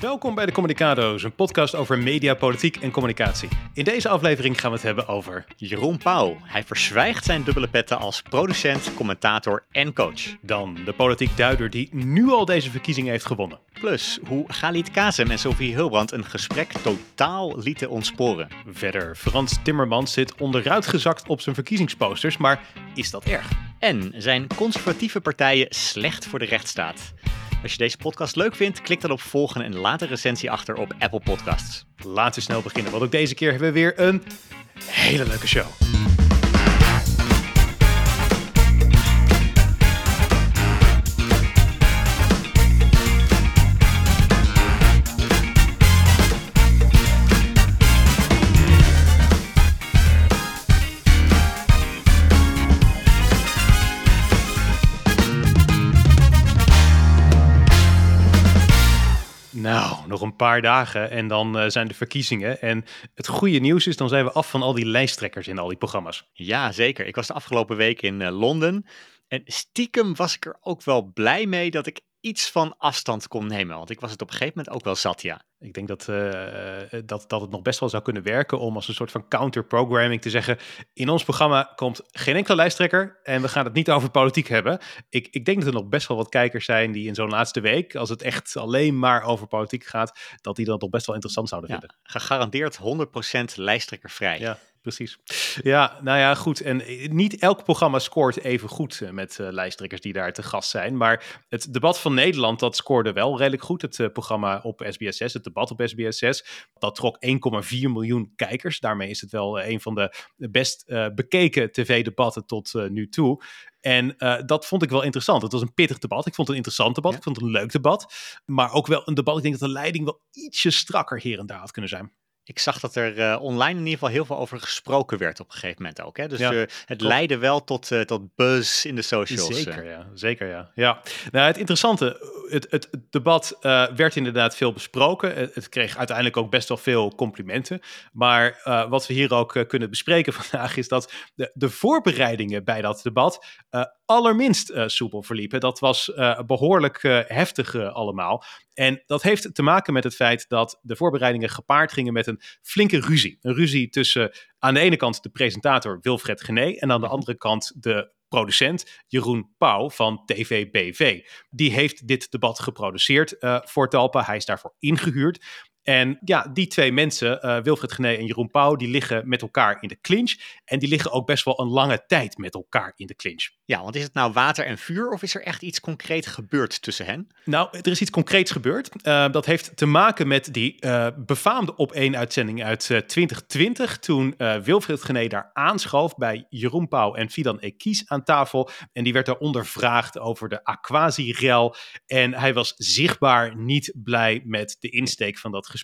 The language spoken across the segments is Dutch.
Welkom bij de Communicado's, een podcast over media, politiek en communicatie. In deze aflevering gaan we het hebben over Jeroen Pauw. Hij verzwijgt zijn dubbele petten als producent, commentator en coach. dan de politiek duider die nu al deze verkiezing heeft gewonnen. Plus hoe Galit Kazem en Sophie Hilbrand een gesprek totaal lieten ontsporen. Verder, Frans Timmermans zit onderuitgezakt op zijn verkiezingsposters, maar is dat erg? En zijn conservatieve partijen slecht voor de rechtsstaat. Als je deze podcast leuk vindt, klik dan op volgen en laat een recensie achter op Apple Podcasts. Laten we snel beginnen, want ook deze keer hebben we weer een hele leuke show. Paar dagen en dan eh, zijn de verkiezingen. En het goede nieuws is, dan zijn we af van al die lijsttrekkers in al die programma's. Ja, zeker. Ik was de afgelopen week in eh, Londen. En stiekem was ik er ook wel blij mee dat ik iets van afstand kon nemen. Want ik was het op een gegeven moment ook wel zat, ja. Ik denk dat, eh, eh, dat, dat het nog best wel zou kunnen werken om als een soort van counter-programming te zeggen: in ons programma komt geen enkele lijsttrekker en we gaan het niet over politiek hebben. Ik, ik denk dat er nog best wel wat kijkers zijn die in zo'n laatste week, als het echt alleen maar over politiek gaat, dat die dat nog best wel interessant zouden ja vinden. gegarandeerd 100% lijsttrekkervrij. Ja, precies. Ja, nou ja, goed. En eh, niet elk programma scoort even goed met lijsttrekkers die daar te gast zijn. Maar het debat van Nederland, dat scoorde wel redelijk goed. Het programma op SBS6, het debat op SBS6, dat trok 1,4 miljoen kijkers. Daarmee is het wel eh, een van de best eh, bekeken tv-debatten tot eh, nu toe. En dat vond ik wel interessant. Het was een pittig debat. Ik vond het een interessant debat. Ja. Ik vond het een leuk debat. Maar ook wel een debat. Ik denk dat de leiding wel ietsje strakker hier en daar had kunnen zijn. Ik zag dat er eh, online in ieder geval heel veel over gesproken werd op een gegeven moment ook. Hè? Dus Ja, eh, het leidde wel tot, eh, tot buzz in de socials. Zeker, ja. Zeker, ja. ja. Nou, het interessante, het, het, het debat werd inderdaad veel besproken. Het, het kreeg uiteindelijk ook best wel veel complimenten. Maar wat we hier ook kunnen bespreken vandaag is dat de, de voorbereidingen bij dat debat allerminst soepel verliepen. Dat was eh, behoorlijk eh, heftig allemaal. En dat heeft te maken met het feit dat de voorbereidingen gepaard gingen met een flinke ruzie. Een ruzie tussen aan de ene kant de presentator Wilfred Gené en aan de andere kant de producent Jeroen Pauw van TVBV. Die heeft dit debat geproduceerd eh, voor Talpa. Hij is daarvoor ingehuurd. En ja, die twee mensen, eh, Wilfred Gené en Jeroen Pauw, die liggen met elkaar in de clinch. En die liggen ook best wel een lange tijd met elkaar in de clinch. Ja, want is het nou water en vuur of is er echt iets concreet gebeurd tussen hen? Nou, er is iets concreets gebeurd. Eh, dat heeft te maken met die eh, befaamde op één uitzending uit eh, 2020. Toen Wilfred Gené daar aanschoof bij Jeroen Pauw en Fidan Ekies aan tafel. En die werd daar ondervraagd over de Aquasi-rel. En hij was zichtbaar niet blij met de insteek van dat gesprek.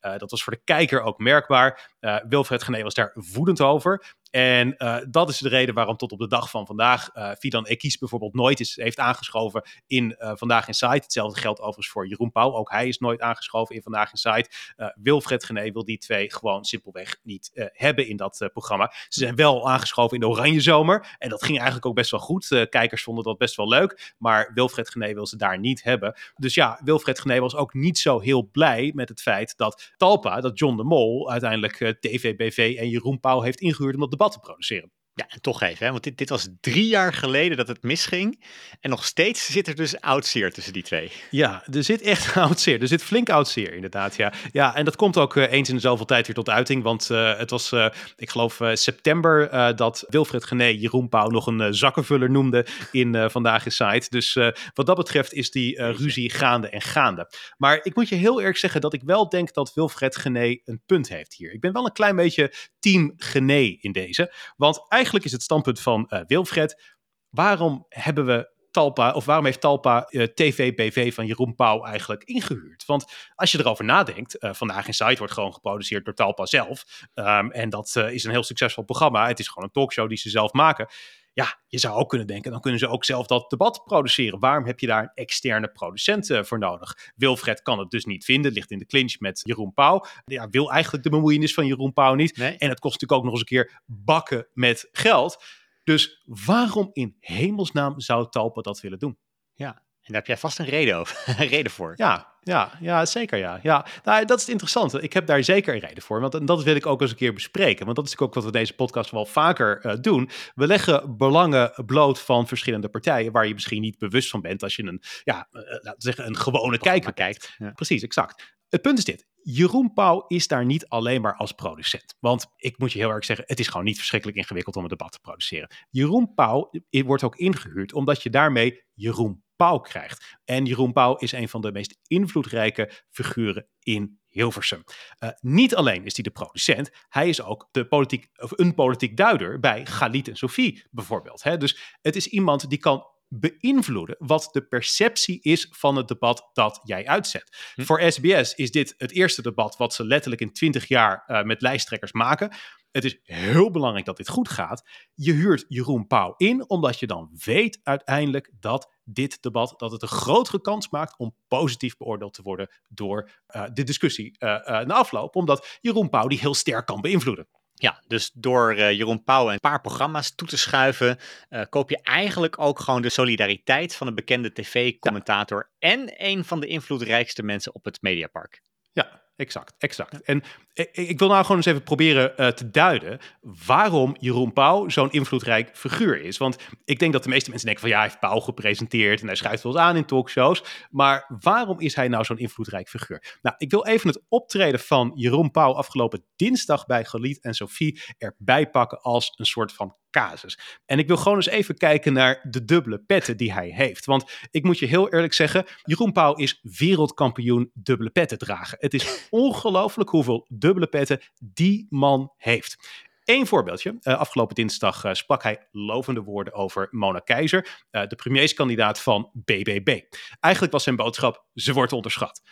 Eh, dat was voor de kijker ook merkbaar. Eh, Wilfred Gené was daar woedend over. En eh, dat is de reden waarom tot op de dag van vandaag eh Fidan Ekies bijvoorbeeld nooit is, heeft aangeschoven in eh, Vandaag in Site. Hetzelfde geldt overigens voor Jeroen Pauw. Ook hij is nooit aangeschoven in Vandaag in. Eh, Wilfred Gené wil die twee gewoon simpelweg niet hebben in dat programma. Ze zijn wel aangeschoven in de Oranje Zomer. En dat ging eigenlijk ook best wel goed. Kijkers vonden dat best wel leuk. Maar Wilfred Gené wil ze daar niet hebben. Dus ja, Wilfred Gené was ook niet zo heel blij met het feit dat Talpa, dat John de Mol, uiteindelijk TVBV en Jeroen Pauw heeft ingehuurd om dat te produceren. Ja, en toch even, hè? want dit, dit was drie jaar geleden dat het misging. En nog steeds zit er dus oud zeer tussen die twee. Ja, er zit echt oud zeer. Er zit flink oud zeer, inderdaad. Ja, ja en dat komt ook eh, eens in de zoveel tijd weer tot uiting. Want eh, het was, eh, ik geloof, september dat Wilfred Gené Jeroen Pauw nog een zakkenvuller noemde in Vandaag in Site. Dus wat dat betreft is die ruzie gaande en gaande. Maar ik moet je heel eerlijk zeggen dat ik wel denk dat Wilfred Gené een punt heeft hier. Ik ben wel een klein beetje team Gené in deze. Want eigenlijk is het standpunt van eh, Wilfred, waarom hebben we Talpa, of waarom heeft Talpa eh, TV-BV van Jeroen Pauw eigenlijk ingehuurd? Want als je erover nadenkt, eh, Vandaag in Site wordt gewoon geproduceerd door Talpa zelf. Ehm, en dat is een heel succesvol programma. Het is gewoon een talkshow die ze zelf maken. Ja, je zou ook kunnen denken, dan kunnen ze ook zelf dat debat produceren. Waarom heb je daar een externe producent eh, voor nodig? Wilfred kan het dus niet vinden, ligt in de clinch met Jeroen Pauw. Ja, wil eigenlijk de bemoeienis van Jeroen Pauw niet. Nee? En het kost natuurlijk ook nog eens een keer bakken met geld. Dus waarom in hemelsnaam zou Talpa dat willen doen? Ja, en daar heb jij vast een reden, over, een reden voor. Ja, Ja, ja, zeker ja. ja. Nou, dat is het interessante. Ik heb daar zeker een reden voor. Want en dat wil ik ook eens een keer bespreken. Want dat is ook wat we deze podcast wel vaker uh, doen. We leggen belangen bloot van verschillende partijen... waar je misschien niet bewust van bent als je een, ja, uh, laten we zeggen, een gewone kijker kijkt. Ja. Precies, exact. Het punt is dit. Jeroen Pauw is daar niet alleen maar als producent. Want ik moet je heel erg zeggen, het is gewoon niet verschrikkelijk ingewikkeld om een debat te produceren. Jeroen Pauw wordt ook ingehuurd omdat je daarmee Jeroen Pauw krijgt. En Jeroen Pauw is een van de meest invloedrijke figuren in Hilversum. Uh, niet alleen is hij de producent, hij is ook de politiek, of een politiek duider bij Galit en Sophie bijvoorbeeld. Hè? Dus het is iemand die kan beïnvloeden wat de perceptie is van het debat dat jij uitzet. Hm. Voor SBS is dit het eerste debat wat ze letterlijk in 20 jaar uh, met lijsttrekkers maken. Het is heel belangrijk dat dit goed gaat. Je huurt Jeroen Pauw in, omdat je dan weet uiteindelijk dat dit debat dat het een grotere kans maakt om positief beoordeeld te worden door uh, de discussie uh, uh, na afloop. Omdat Jeroen Pauw die heel sterk kan beïnvloeden. Ja, dus door uh, Jeroen Pauw een paar programma's toe te schuiven, uh, koop je eigenlijk ook gewoon de solidariteit van een bekende tv-commentator ja. en een van de invloedrijkste mensen op het Mediapark. Ja, exact, exact. En ik, ik, wil nou gewoon eens even proberen uh, te duiden waarom Jeroen Pauw zo'n invloedrijk figuur is. Want ik denk dat de meeste mensen denken van ja, hij heeft Pauw gepresenteerd en hij schuift wel eens aan in talkshows. Maar waarom is hij nou zo'n invloedrijk figuur? Nou, ik wil even het optreden van Jeroen Pauw afgelopen dinsdag bij Galit en Sophie erbij pakken als een soort van casus. En ik wil gewoon eens even kijken naar de dubbele petten die hij heeft. Want ik moet je heel eerlijk zeggen, Jeroen Pauw is wereldkampioen dubbele petten dragen. Het is ongelooflijk hoeveel dubbele petten die man heeft. Eén voorbeeldje. Uh, afgelopen dinsdag uh, sprak hij lovende woorden over Mona Keizer, uh, de premierskandidaat van BBB. Eigenlijk was zijn boodschap: ze wordt onderschat.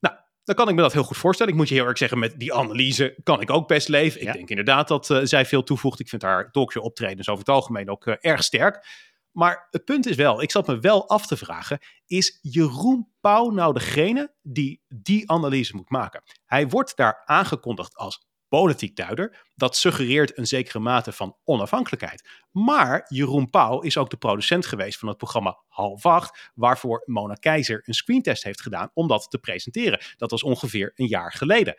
Nou, dan kan ik me dat heel goed voorstellen. Ik moet je heel erg zeggen, met die analyse kan ik ook best leven. Ik ja. denk inderdaad dat zij veel toevoegt. Ik vind haar talkshow optredens over het algemeen ook erg sterk. Maar het punt is wel, ik zat me wel af te vragen, is Jeroen Pauw nou degene die die analyse moet maken? Hij wordt daar aangekondigd als politiek duider. Dat suggereert een zekere mate van onafhankelijkheid. Maar Jeroen Pauw is ook de producent geweest van het programma Half Acht, waarvoor Mona Keizer een screentest heeft gedaan om dat te presenteren. Dat was ongeveer een jaar geleden.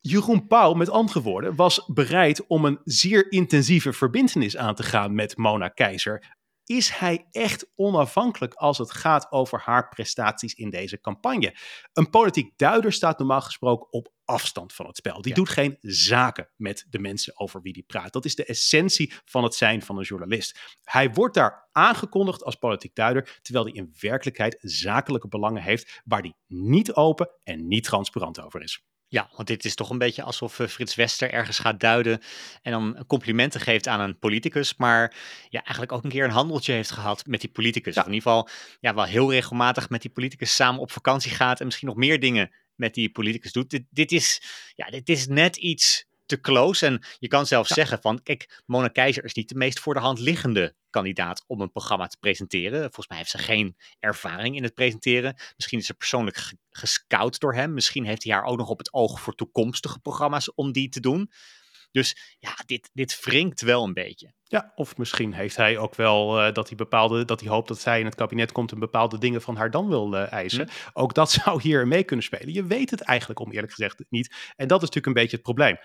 Jeroen Pauw, met andere woorden, was bereid om een zeer intensieve verbindenis aan te gaan met Mona Keizer is hij echt onafhankelijk als het gaat over haar prestaties in deze campagne? Een politiek duider staat normaal gesproken op afstand van het spel. Die ja. doet geen zaken met de mensen over wie die praat. Dat is de essentie van het zijn van een journalist. Hij wordt daar aangekondigd als politiek duider, terwijl hij in werkelijkheid zakelijke belangen heeft waar hij niet open en niet transparant over is. Ja, want dit is toch een beetje alsof uh, Frits Wester ergens gaat duiden en dan complimenten geeft aan een politicus, maar ja, eigenlijk ook een keer een handeltje heeft gehad met die politicus. Ja. Of in ieder geval ja, wel heel regelmatig met die politicus samen op vakantie gaat en misschien nog meer dingen met die politicus doet. Dit, dit, is, ja, dit is net iets te close. En je kan zelfs ja. zeggen van, kijk, Mona Keizer is niet de meest voor de hand liggende kandidaat om een programma te presenteren. Volgens mij heeft ze geen ervaring in het presenteren. Misschien is ze persoonlijk gescout door hem. Misschien heeft hij haar ook nog op het oog voor toekomstige programma's om die te doen. Dus ja, dit, dit wringt wel een beetje. Ja, of misschien heeft hij ook wel uh, dat hij bepaalde, dat hij hoopt dat zij in het kabinet komt en bepaalde dingen van haar dan wil uh, eisen. Hm. Ook dat zou hier mee kunnen spelen. Je weet het eigenlijk om eerlijk gezegd niet. En dat is natuurlijk een beetje het probleem.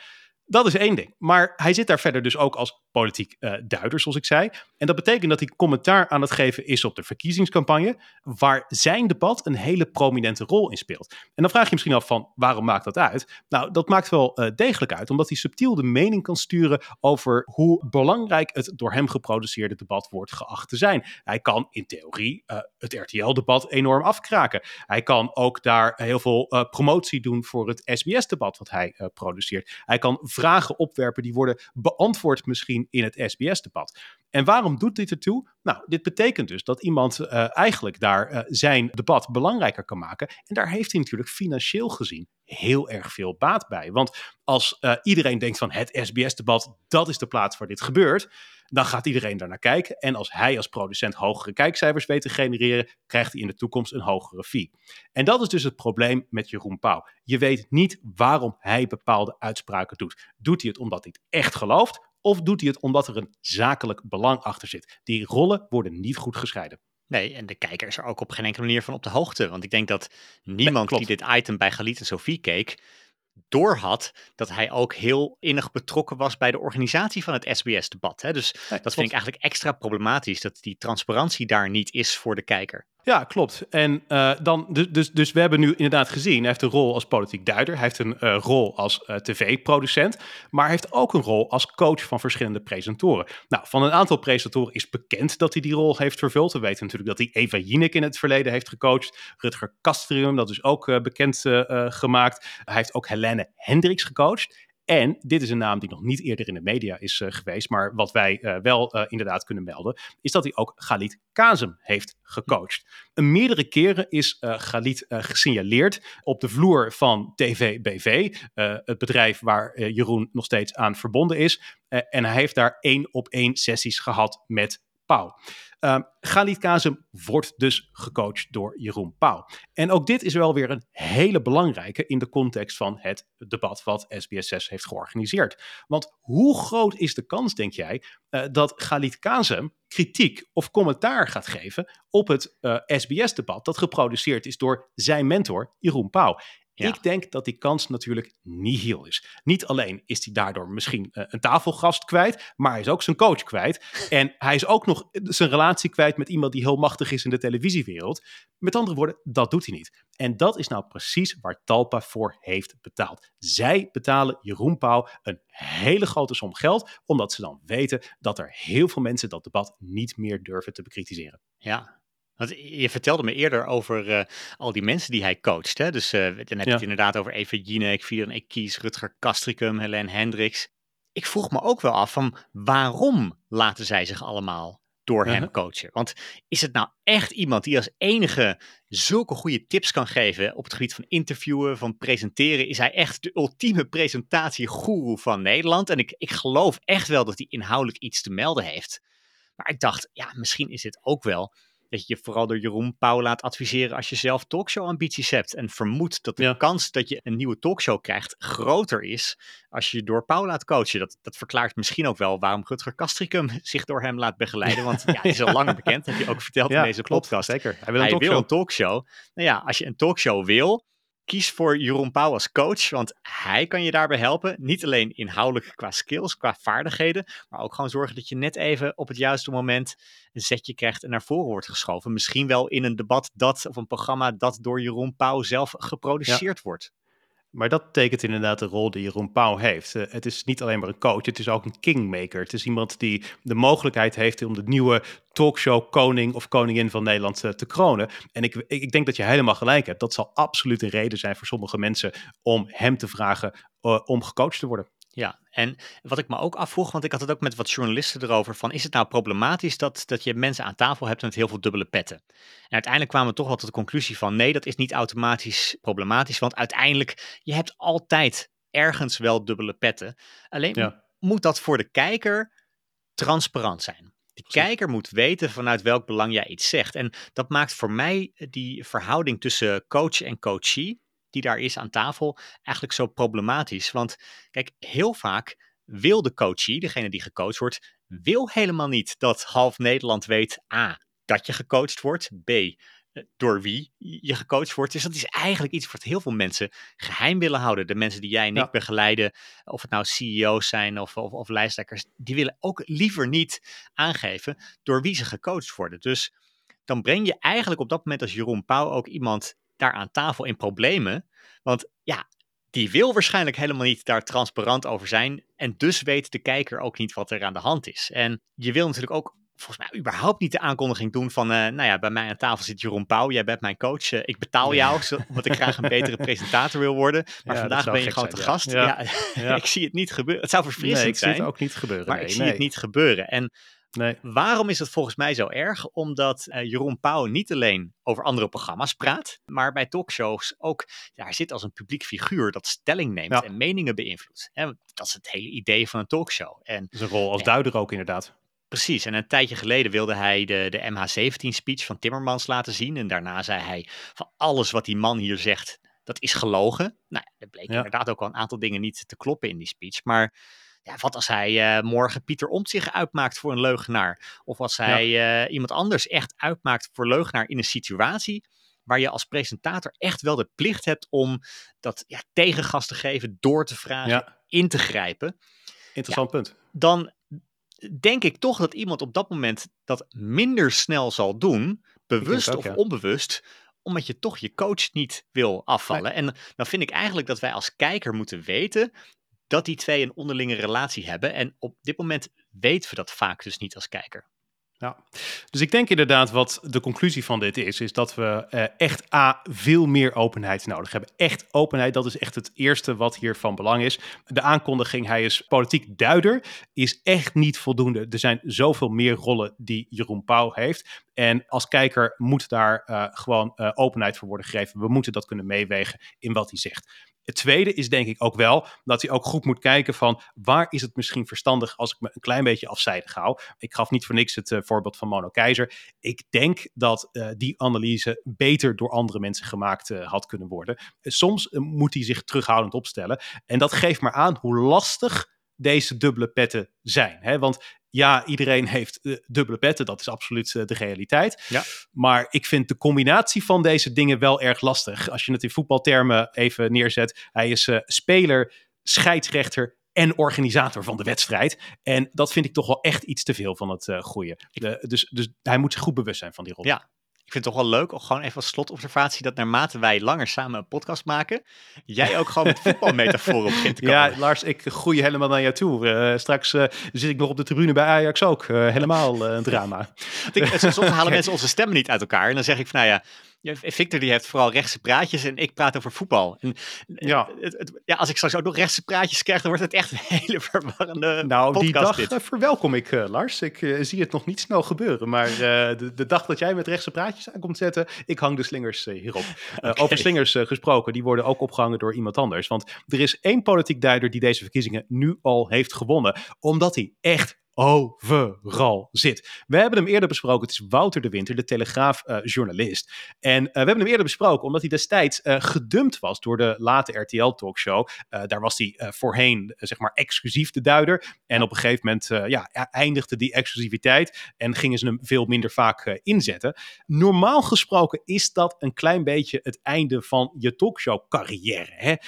Dat is één ding. Maar hij zit daar verder dus ook als politiek uh, duider, zoals ik zei. En dat betekent dat hij commentaar aan het geven is op de verkiezingscampagne, waar zijn debat een hele prominente rol in speelt. En dan vraag je misschien af van, waarom maakt dat uit? Nou, dat maakt wel uh, degelijk uit, omdat hij subtiel de mening kan sturen over hoe belangrijk het door hem geproduceerde debat wordt geacht te zijn. Hij kan in theorie uh, het RTL-debat enorm afkraken. Hij kan ook daar heel veel promotie doen voor het SBS-debat wat hij produceert. Hij kan vragen opwerpen die worden beantwoord misschien in het SBS-debat. En waarom doet dit ertoe? Nou, dit betekent dus dat iemand uh, eigenlijk daar uh, zijn debat belangrijker kan maken. En daar heeft hij natuurlijk financieel gezien heel erg veel baat bij. Want als uh, iedereen denkt van het SBS-debat, dat is de plaats waar dit gebeurt, dan gaat iedereen daar naar kijken. En als hij als producent hogere kijkcijfers weet te genereren, krijgt hij in de toekomst een hogere fee. En dat is dus het probleem met Jeroen Pauw. Je weet niet waarom hij bepaalde uitspraken doet. Doet hij het omdat hij het echt gelooft? Of doet hij het omdat er een zakelijk belang achter zit? Die rollen worden niet goed gescheiden. Nee, en de kijker is er ook op geen enkele manier van op de hoogte. Want ik denk dat niemand die dit item bij Galit en Sophie keek, doorhad dat hij ook heel innig betrokken was bij de organisatie van het SBS-debat. Dus dat vind ik eigenlijk extra problematisch, dat die transparantie daar niet is voor de kijker. Ja, klopt. En uh, dan, dus, dus, dus we hebben nu inderdaad gezien, hij heeft een rol als politiek duider, hij heeft een uh, rol als uh, tv-producent, maar hij heeft ook een rol als coach van verschillende presentatoren. Nou, van een aantal presentatoren is bekend dat hij die rol heeft vervuld. We weten natuurlijk dat hij Eva Jinek in het verleden heeft gecoacht, Rutger Kastrium, dat is ook bekend gemaakt. Hij heeft ook Helene Hendricks gecoacht. En dit is een naam die nog niet eerder in de media is uh, geweest, maar wat wij uh, wel uh, inderdaad kunnen melden, is dat hij ook Galit Kazem heeft gecoacht. Een meerdere keren is Galit gesignaleerd op de vloer van TV BV, het bedrijf waar Jeroen nog steeds aan verbonden is. en hij heeft daar één op één sessies gehad met Pauw. Uh, Galit Kazem wordt dus gecoacht door Jeroen Pauw. En ook dit is wel weer een hele belangrijke in de context van het debat wat SBS6 heeft georganiseerd. Want hoe groot is de kans, denk jij, uh, dat Galit Kazem kritiek of commentaar gaat geven op het eh, SBS-debat dat geproduceerd is door zijn mentor Jeroen Pauw? Ik denk dat die kans natuurlijk nihil is. Niet alleen is hij daardoor misschien uh, een tafelgast kwijt, maar hij is ook zijn coach kwijt. En hij is ook nog zijn relatie kwijt met iemand die heel machtig is in de televisiewereld. Met andere woorden, dat doet hij niet. En dat is nou precies waar Talpa voor heeft betaald. Zij betalen Jeroen Pauw een hele grote som geld, omdat ze dan weten dat er heel veel mensen dat debat niet meer durven te bekritiseren. Ja, want je vertelde me eerder over uh, al die mensen die hij coacht. Hè? Dus uh, dan heb je ja. het inderdaad over Eva Jinek, Fidan Ekies, Rutger Kastricum, Helene Hendricks. Ik vroeg me ook wel af van waarom laten zij zich allemaal door hem uh-huh. coachen? Want is het nou echt iemand die als enige zulke goede tips kan geven op het gebied van interviewen, van presenteren? Is hij echt de ultieme presentatiegoeroe van Nederland? En ik, ik geloof echt wel dat hij inhoudelijk iets te melden heeft. Maar ik dacht, ja, misschien is dit ook wel dat je je vooral door Jeroen Pauw laat adviseren als je zelf talkshow-ambities hebt. En vermoedt dat de kans dat je een nieuwe talkshow krijgt groter is als je je door Pauw laat coachen. Dat, dat verklaart misschien ook wel waarom Rutger Kastricum zich door hem laat begeleiden. Want ja, hij is al langer bekend, heb je ook verteld in deze klopt, podcast. Zeker. Hij wil een, hij talkshow. Wil een talkshow. Nou ja, als je een talkshow wil, kies voor Jeroen Pauw als coach, want hij kan je daarbij helpen. Niet alleen inhoudelijk qua skills, qua vaardigheden, maar ook gewoon zorgen dat je net even op het juiste moment een zetje krijgt en naar voren wordt geschoven. Misschien wel in een debat dat, of een programma dat door Jeroen Pauw zelf geproduceerd wordt. Maar dat tekent inderdaad de rol die Jeroen Pauw heeft. Uh, het is niet alleen maar een coach, het is ook een kingmaker. Het is iemand die de mogelijkheid heeft om de nieuwe talkshow koning of koningin van Nederland uh, te kronen. En ik, ik denk dat je helemaal gelijk hebt. Dat zal absoluut een reden zijn voor sommige mensen om hem te vragen uh, om gecoacht te worden. Ja, en wat ik me ook afvroeg, want ik had het ook met wat journalisten erover, van is het nou problematisch dat, dat je mensen aan tafel hebt met heel veel dubbele petten? En uiteindelijk kwamen we toch wel tot de conclusie van nee, dat is niet automatisch problematisch, want uiteindelijk, je hebt altijd ergens wel dubbele petten. Alleen moet dat voor de kijker transparant zijn. De kijker moet weten vanuit welk belang jij iets zegt. En dat maakt voor mij die verhouding tussen coach en coachee, die daar is aan tafel eigenlijk zo problematisch. Want kijk, heel vaak wil de coachie, degene die gecoacht wordt, wil helemaal niet dat half Nederland weet A, dat je gecoacht wordt, B, eh, door wie je gecoacht wordt. Dus dat is eigenlijk iets wat heel veel mensen geheim willen houden. De mensen die jij en ik begeleiden, of het nou CEO's zijn of, of, of lijsttrekkers, die willen ook liever niet aangeven door wie ze gecoacht worden. Dus dan breng je eigenlijk op dat moment als Jeroen Pauw ook iemand daar aan tafel in problemen. Want ja, die wil waarschijnlijk helemaal niet daar transparant over zijn. En dus weet de kijker ook niet wat er aan de hand is. En je wil natuurlijk ook volgens mij überhaupt niet de aankondiging doen van, uh, nou ja, bij mij aan tafel zit Jeroen Pauw, jij bent mijn coach, uh, ik betaal jou, omdat ik graag een betere presentator wil worden. Maar ja, vandaag ben je gewoon te gast. Ja. ja. ik zie het niet gebeuren. Het zou verfrissend nee, ik zijn. zie het ook niet gebeuren. Maar nee, ik zie het niet gebeuren. En Nee. Waarom is het volgens mij zo erg? Omdat uh, Jeroen Pauw niet alleen over andere programma's praat, maar bij talkshows ook daar zit als een publiek figuur dat stelling neemt en meningen beïnvloedt. En dat is het hele idee van een talkshow. En, Zijn rol als duider ook inderdaad. Precies, en een tijdje geleden wilde hij de, de MH17-speech van Timmermans laten zien. En daarna zei hij van alles wat die man hier zegt, dat is gelogen. Nou, er bleek inderdaad ook al een aantal dingen niet te kloppen in die speech. Maar ja, wat als hij uh, morgen Pieter Omtzigt uitmaakt voor een leugenaar? Of als hij uh, iemand anders echt uitmaakt voor leugenaar in een situatie waar je als presentator echt wel de plicht hebt om dat ja, tegengas te geven, door te vragen, in te grijpen. Interessant punt. Dan denk ik toch dat iemand op dat moment dat minder snel zal doen, bewust of onbewust, omdat je toch je coach niet wil afvallen. En dan vind ik eigenlijk dat wij als kijker moeten weten dat die twee een onderlinge relatie hebben. En op dit moment weten we dat vaak dus niet als kijker. Ja, dus ik denk inderdaad wat de conclusie van dit is, is dat we uh, echt A, veel meer openheid nodig hebben. Echt openheid, dat is echt het eerste wat hier van belang is. De aankondiging, hij is politiek duider, is echt niet voldoende. Er zijn zoveel meer rollen die Jeroen Pauw heeft. En als kijker moet daar uh, gewoon uh, openheid voor worden gegeven. We moeten dat kunnen meewegen in wat hij zegt. Het tweede is denk ik ook wel dat hij ook goed moet kijken van waar is het misschien verstandig als ik me een klein beetje afzijdig hou. Ik gaf niet voor niks het uh, voorbeeld van Mono Keizer. Ik denk dat uh, die analyse beter door andere mensen gemaakt uh, had kunnen worden. soms moet hij zich terughoudend opstellen. En dat geeft maar aan hoe lastig deze dubbele petten zijn. Hè? Want ja, iedereen heeft uh, dubbele petten, dat is absoluut uh, de realiteit. Ja. Maar ik vind de combinatie van deze dingen wel erg lastig. Als je het in voetbaltermen even neerzet, hij is uh, speler, scheidsrechter en organisator van de wedstrijd. En dat vind ik toch wel echt iets te veel van het goede. dus, dus hij moet zich goed bewust zijn van die rol. Ja, ik vind het toch wel leuk, gewoon even als slotobservatie, dat naarmate wij langer samen een podcast maken, jij ook gewoon met voetbalmetaforen begint te komen. Ja, Lars, ik groei helemaal naar jou toe. Uh, straks uh, zit ik nog op de tribune bij Ajax ook. Uh, helemaal een drama. ik, soms halen mensen onze stemmen niet uit elkaar. En dan zeg ik van, nou ja, Victor die heeft vooral rechtse praatjes en ik praat over voetbal. En, ja. Het, ja, als ik straks ook nog rechtse praatjes krijg, dan wordt het echt een hele verwarrende Nou, die dag dit. verwelkom ik, uh, Lars. Ik uh, zie het nog niet snel gebeuren. Maar uh, de, de, dag dat jij met rechtse praatjes aankomt zetten, ik hang de slingers hierop. Okay. Over slingers gesproken, die worden ook opgehangen door iemand anders. Want er is één politiek duider die deze verkiezingen nu al heeft gewonnen, omdat hij echt overal zit. We hebben hem eerder besproken. Het is Wouter de Winter, de Telegraaf-journalist. en uh, we hebben hem eerder besproken omdat hij destijds uh, gedumpt was door de late RTL-talkshow. Daar was hij voorheen, zeg maar, exclusief de duider. En op een gegeven moment ja, eindigde die exclusiviteit en gingen ze hem veel minder vaak inzetten. Normaal gesproken is dat een klein beetje het einde van je talkshow-carrière.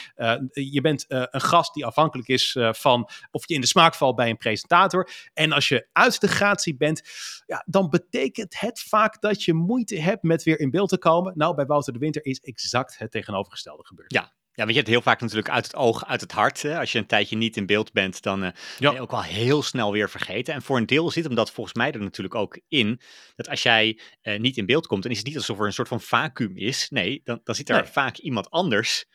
je bent een gast die afhankelijk is van of je in de smaak valt bij een presentator. En als je uit de gratie bent, ja, dan betekent het vaak dat je moeite hebt met weer in beeld te komen. Nou, bij Wouter de Winter is exact het tegenovergestelde gebeurd. Ja, ja, want je hebt heel vaak natuurlijk uit het oog, uit het hart. Hè? Als je een tijdje niet in beeld bent, dan uh, ja. ben je ook wel heel snel weer vergeten. En voor een deel zit hem dat volgens mij er natuurlijk ook in. Dat als jij uh, niet in beeld komt, dan is het niet alsof er een soort van vacuüm is. Nee, dan, dan zit er nee. vaak iemand anders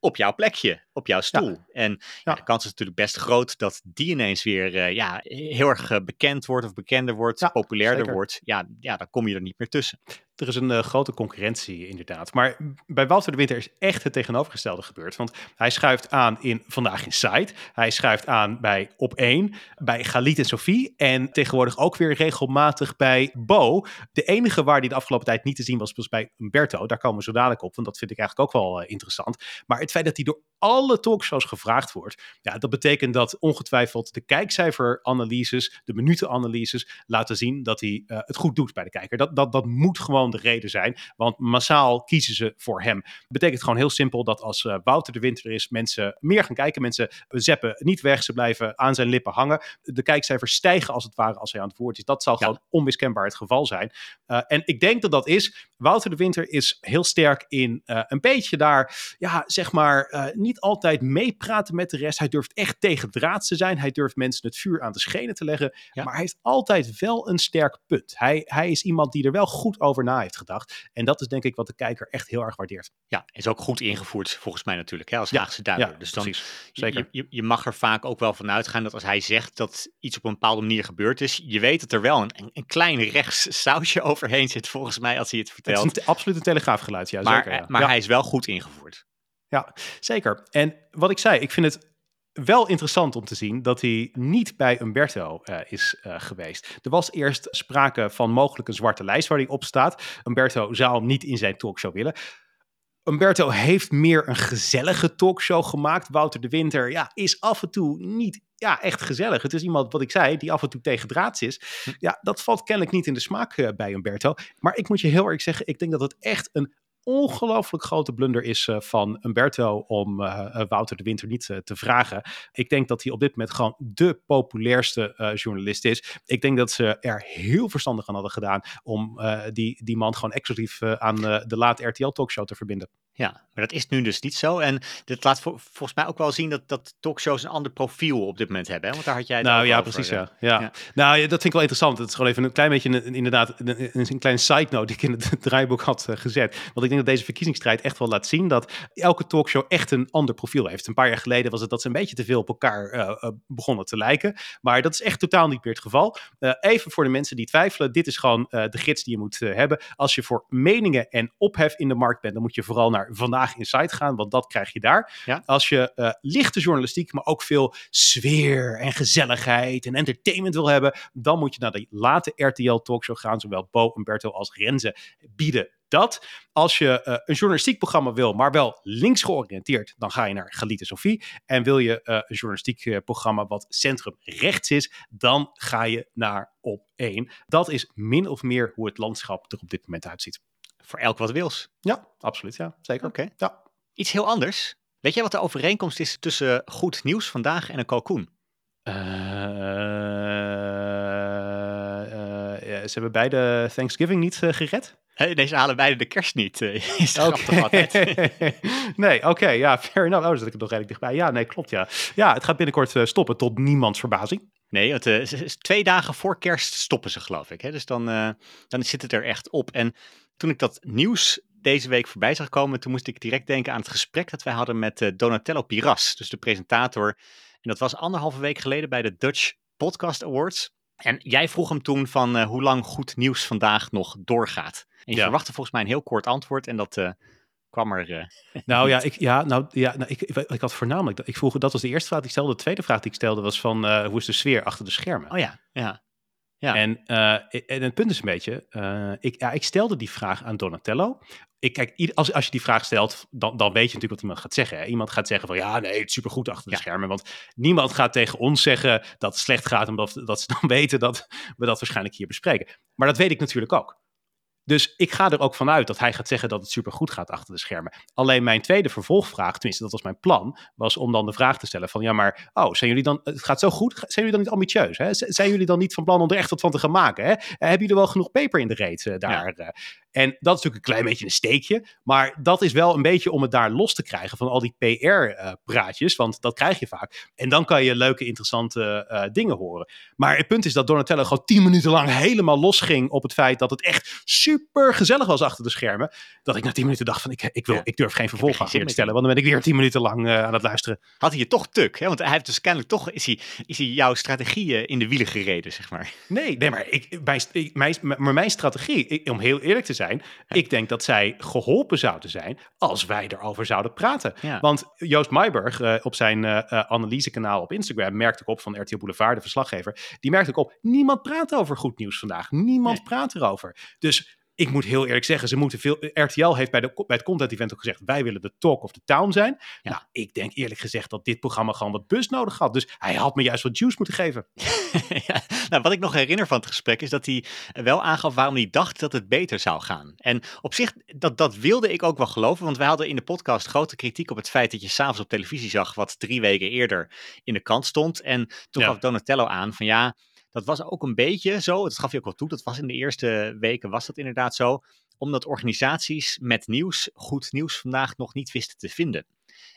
op jouw plekje, op jouw stoel. Ja. En ja, de kans is natuurlijk best groot dat die ineens weer uh, ja, heel erg uh, bekend wordt of bekender wordt, populairder zeker. wordt. Ja, ja, dan kom je er niet meer tussen. Er is een uh, grote concurrentie inderdaad. Maar bij Walter de Winter is echt het tegenovergestelde gebeurd. Want hij schuift aan in Vandaag in Site. Hij schuift aan bij Op 1, bij Galit en Sophie. En tegenwoordig ook weer regelmatig bij Bo. De enige waar die de afgelopen tijd niet te zien was, was bij Umberto. Daar komen we zo dadelijk op, want dat vind ik eigenlijk ook wel uh, interessant. Maar het feit dat hij door alle talkshows gevraagd wordt, ja, dat betekent dat ongetwijfeld de kijkcijferanalyses, de minutenanalyses laten zien dat hij uh, het goed doet bij de kijker. Dat, dat, dat moet gewoon de reden zijn. Want massaal kiezen ze voor hem. Betekent gewoon heel simpel dat als uh, Wouter de Winter is, mensen meer gaan kijken. Mensen zeppen niet weg, ze blijven aan zijn lippen hangen. De kijkcijfers stijgen als het ware als hij aan het woord is. Dat zal ja. gewoon onmiskenbaar het geval zijn. Uh, en ik denk dat dat is. Wouter de Winter is heel sterk in uh, een beetje daar, ja, zeg maar, niet altijd meepraten met de rest. Hij durft echt tegen draad te zijn. Hij durft mensen het vuur aan de schenen te leggen. Ja. Maar hij heeft altijd wel een sterk punt. Hij, hij is iemand die er wel goed over na heeft gedacht. En dat is denk ik wat de kijker echt heel erg waardeert. Ja, is ook goed ingevoerd volgens mij natuurlijk, hè, als ja, Haagse duider. Ja, dus dan, precies. Zeker. Je, je, mag er vaak ook wel van uitgaan dat als hij zegt dat iets op een bepaalde manier gebeurd is, je weet dat er wel een, een klein rechts sausje overheen zit volgens mij als hij het vertelt. Het is een, absoluut een telegraafgeluid, ja. Maar, zeker, ja. maar hij is wel goed ingevoerd. Ja, zeker. En wat ik zei, ik vind het wel interessant om te zien dat hij niet bij Umberto uh, is uh, geweest. Er was eerst sprake van mogelijk een zwarte lijst waar hij op staat. Umberto zou hem niet in zijn talkshow willen. Umberto heeft meer een gezellige talkshow gemaakt. Wouter de Winter ja, is af en toe niet ja, echt gezellig. Het is iemand, wat ik zei, die af en toe tegen draads is. Hm. Ja, dat valt kennelijk niet in de smaak uh, bij Umberto. Maar ik moet je heel erg zeggen, ik denk dat het echt een ongelooflijk grote blunder is uh, van Umberto om uh, Wouter de Winter niet te vragen. Ik denk dat hij op dit moment gewoon de populairste journalist is. Ik denk dat ze er heel verstandig aan hadden gedaan om die, die man gewoon exclusief aan de laat RTL talkshow te verbinden. Ja, maar dat is nu dus niet zo. En dit laat volgens mij ook wel zien dat, dat talkshows een ander profiel op dit moment hebben. Hè? Want daar had jij Nou ja, over, precies. eh. Ja. Ja. ja. Nou, dat vind ik wel interessant. Het is gewoon even een klein beetje, een, inderdaad, een, een klein side note die ik in het draaiboek had uh, gezet. Want ik denk dat deze verkiezingsstrijd echt wel laat zien dat elke talkshow echt een ander profiel heeft. Een paar jaar geleden was het dat ze een beetje te veel op elkaar uh, begonnen te lijken. Maar dat is echt totaal niet meer het geval. even voor de mensen die twijfelen, dit is gewoon de gids die je moet hebben. Als je voor meningen en ophef in de markt bent, dan moet je vooral naar Vandaag Inside gaan, want dat krijg je daar. Ja. Als je uh, lichte journalistiek, maar ook veel sfeer en gezelligheid en entertainment wil hebben, dan moet je naar de late RTL talkshow gaan. Zowel Bo, Umberto als Renze bieden dat. Als je uh, een journalistiek programma wil, maar wel links georiënteerd, dan ga je naar Galite Sophie. En wil je uh, een journalistiek uh, programma wat centrum rechts is, dan ga je naar op 1. Dat is min of meer hoe het landschap er op dit moment uitziet. Voor elk wat wils. Ja, absoluut. Ja, zeker. Oké. Ja. Iets heel anders. Weet jij wat de overeenkomst is tussen goed nieuws vandaag en een kalkoen? Uh, ze hebben beide Thanksgiving niet uh, gered. Deze halen beide de kerst niet. Is okay. altijd. nee, oké, okay, ja, fair enough. Oh, dan zit ik er nog redelijk dichtbij. Ja, nee, klopt, ja. Ja, het gaat binnenkort stoppen, tot niemands verbazing. Nee, want twee dagen voor kerst stoppen ze, geloof ik. Hè? Dus dan, dan zit het er echt op. En toen ik dat nieuws deze week voorbij zag komen, toen moest ik direct denken aan het gesprek dat wij hadden met uh, Donatello Piras, dus de presentator. En dat was anderhalve week geleden bij de Dutch Podcast Awards. En jij vroeg hem toen van uh, hoe lang goed nieuws vandaag nog doorgaat. En je Ja. verwachtte volgens mij een heel kort antwoord en dat uh, kwam er. eh, Nou ja, ik, ja, nou, ja nou, ik, ik, ik had voornamelijk, ik vroeg, dat was de eerste vraag die ik stelde. De tweede vraag die ik stelde was van, eh, hoe is de sfeer achter de schermen? Oh ja, ja. Ja. En, eh, en het punt is een beetje, eh, ik, ja, ik stelde die vraag aan Donatello. Ik, kijk, als, als je die vraag stelt, dan, dan weet je natuurlijk wat iemand gaat zeggen. Hè? Iemand gaat zeggen van, ja, nee, het is supergoed achter de Ja. schermen. Want niemand gaat tegen ons zeggen dat het slecht gaat, omdat dat ze dan weten dat we dat waarschijnlijk hier bespreken. Maar dat weet ik natuurlijk ook. Dus ik ga er ook vanuit dat hij gaat zeggen dat het supergoed gaat achter de schermen. Alleen mijn tweede vervolgvraag, tenminste dat was mijn plan, was om dan de vraag te stellen van ja maar, oh, zijn jullie dan, het gaat zo goed, zijn jullie dan niet ambitieus? Hè? Zijn jullie dan niet van plan om er echt wat van te gaan maken? Hè? Eh, Hebben jullie wel genoeg peper in de reet eh, daar? eh? En dat is natuurlijk een klein beetje een steekje, maar dat is wel een beetje om het daar los te krijgen van al die PR-praatjes, want dat krijg je vaak. En dan kan je leuke, interessante eh, dingen horen. Maar het punt is dat Donatello gewoon tien minuten lang helemaal losging op het feit dat het echt super gezellig was achter de schermen. Dat ik na tien minuten dacht van ik, ik, wil, Ja. ik durf geen zin meer te stellen, want dan ben ik weer tien minuten lang eh, aan het luisteren. Had hij je toch tuk? Hè? Want hij heeft dus kennelijk toch, is hij, is hij jouw strategie eh, in de wielen gereden, zeg maar. Nee, nee maar, ik, mijn, ik- mijn, maar mijn strategie, ik- om heel eerlijk te zijn, ik denk dat zij geholpen zouden zijn als wij erover zouden praten. Ja. Want Joost Meiberg eh, op zijn eh, analysekanaal op Instagram merkte ook op van RTL Boulevard, de verslaggever, die merkte ook op, niemand praat over goed nieuws vandaag. Niemand Nee. praat erover. Dus ik moet heel eerlijk zeggen, ze moeten veel. RTL heeft bij, de, bij het content event ook gezegd: wij willen de talk of the town zijn. Ja. Nou, ik denk eerlijk gezegd dat dit programma gewoon wat bus nodig had. Dus hij had me juist wat juice moeten geven. ja, nou, wat ik nog herinner van het gesprek is dat hij wel aangaf waarom hij dacht dat het beter zou gaan. En op zich, dat, dat wilde ik ook wel geloven, want wij hadden in de podcast grote kritiek op het feit dat je s'avonds op televisie zag wat drie weken eerder in de krant stond. En toen Ja. gaf Donatello aan van ja, dat was ook een beetje zo, dat gaf hij ook wel toe, dat was in de eerste weken was dat inderdaad zo, omdat organisaties met nieuws, goed nieuws vandaag nog niet wisten te vinden.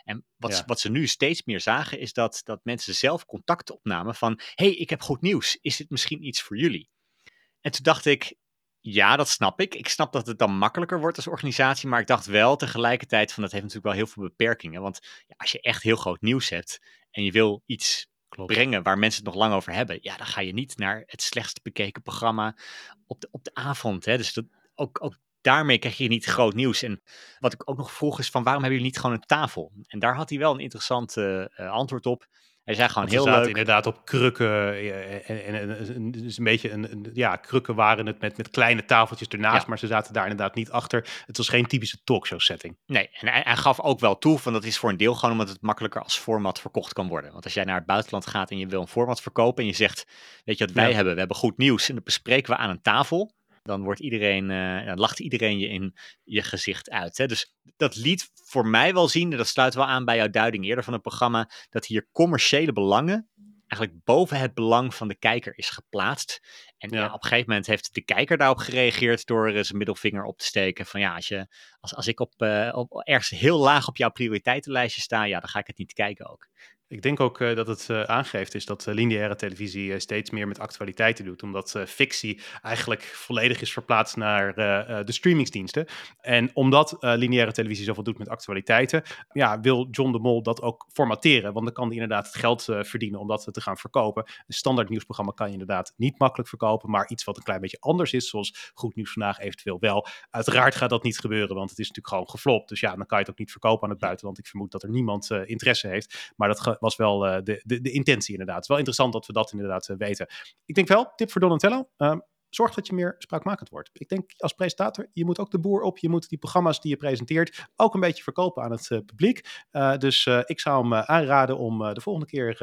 En wat, Ja. wat ze nu steeds meer zagen, is dat, dat mensen zelf contact opnamen van: hey, ik heb goed nieuws. Is dit misschien iets voor jullie? En toen dacht ik: ja, dat snap ik. Ik snap dat het dan makkelijker wordt als organisatie, maar ik dacht wel tegelijkertijd van dat heeft natuurlijk wel heel veel beperkingen. Want ja, als je echt heel groot nieuws hebt en je wil iets Brengen waar mensen het nog lang over hebben, ja, dan ga je niet naar het slechtst bekeken programma op de, op de avond. Hè? Dus dat, ook, ook daarmee krijg je niet groot nieuws. En wat ik ook nog vroeg is van waarom hebben jullie niet gewoon een tafel? En daar had hij wel een interessant eh, antwoord op. Hij zei gewoon heel leuk. inderdaad op krukken. eh, En, en, en, en- dus een beetje een, een- ja, krukken waren het met, met kleine tafeltjes ernaast, Ja. maar ze zaten daar inderdaad niet achter. Het was geen typische talkshow setting. Nee, en hij, hij gaf ook wel toe van dat is voor een deel gewoon omdat het makkelijker als format verkocht kan worden. Want als jij naar het buitenland gaat en je wil een format verkopen en je zegt, weet je wat wij Ja. hebben? We hebben goed nieuws en dat bespreken we aan een tafel. Dan wordt iedereen, eh, dan lacht iedereen je in je gezicht uit. Hè? Dus dat liet voor mij wel zien, en dat sluit wel aan bij jouw duiding eerder van het programma, dat hier commerciële belangen eigenlijk boven het belang van de kijker is geplaatst. En ja. Ja. op een gegeven moment heeft de kijker daarop gereageerd door eh, zijn middelvinger op te steken. Van ja, als, je, als, als ik op, eh, op ergens heel laag op jouw prioriteitenlijstje sta, ja, dan ga ik het niet kijken ook. Ik denk ook eh, dat het eh, aangeeft is dat eh, lineaire televisie steeds meer met actualiteiten doet. Omdat fictie eigenlijk volledig is verplaatst naar de streamingsdiensten. En omdat lineaire televisie zoveel doet met actualiteiten, ja, wil John de Mol dat ook formateren. Want dan kan hij inderdaad het geld verdienen om dat te gaan verkopen. Een standaard nieuwsprogramma kan je inderdaad niet makkelijk verkopen. Maar iets wat een klein beetje anders is, zoals Goed Nieuws Vandaag eventueel wel. Uiteraard gaat dat niet gebeuren, want het is natuurlijk gewoon geflopt. Dus ja, dan kan je het ook niet verkopen aan het buitenland. Ik vermoed dat er niemand interesse heeft. Maar dat was wel eh, de, de, de intentie inderdaad. Het is wel interessant dat we dat inderdaad eh, weten. Ik denk wel, tip voor Donatello. ehm, zorg dat je meer spraakmakend wordt. Ik denk als presentator, je moet ook de boer op. Je moet die programma's die je presenteert ook een beetje verkopen aan het eh, publiek. Dus ik zou hem aanraden om de volgende keer,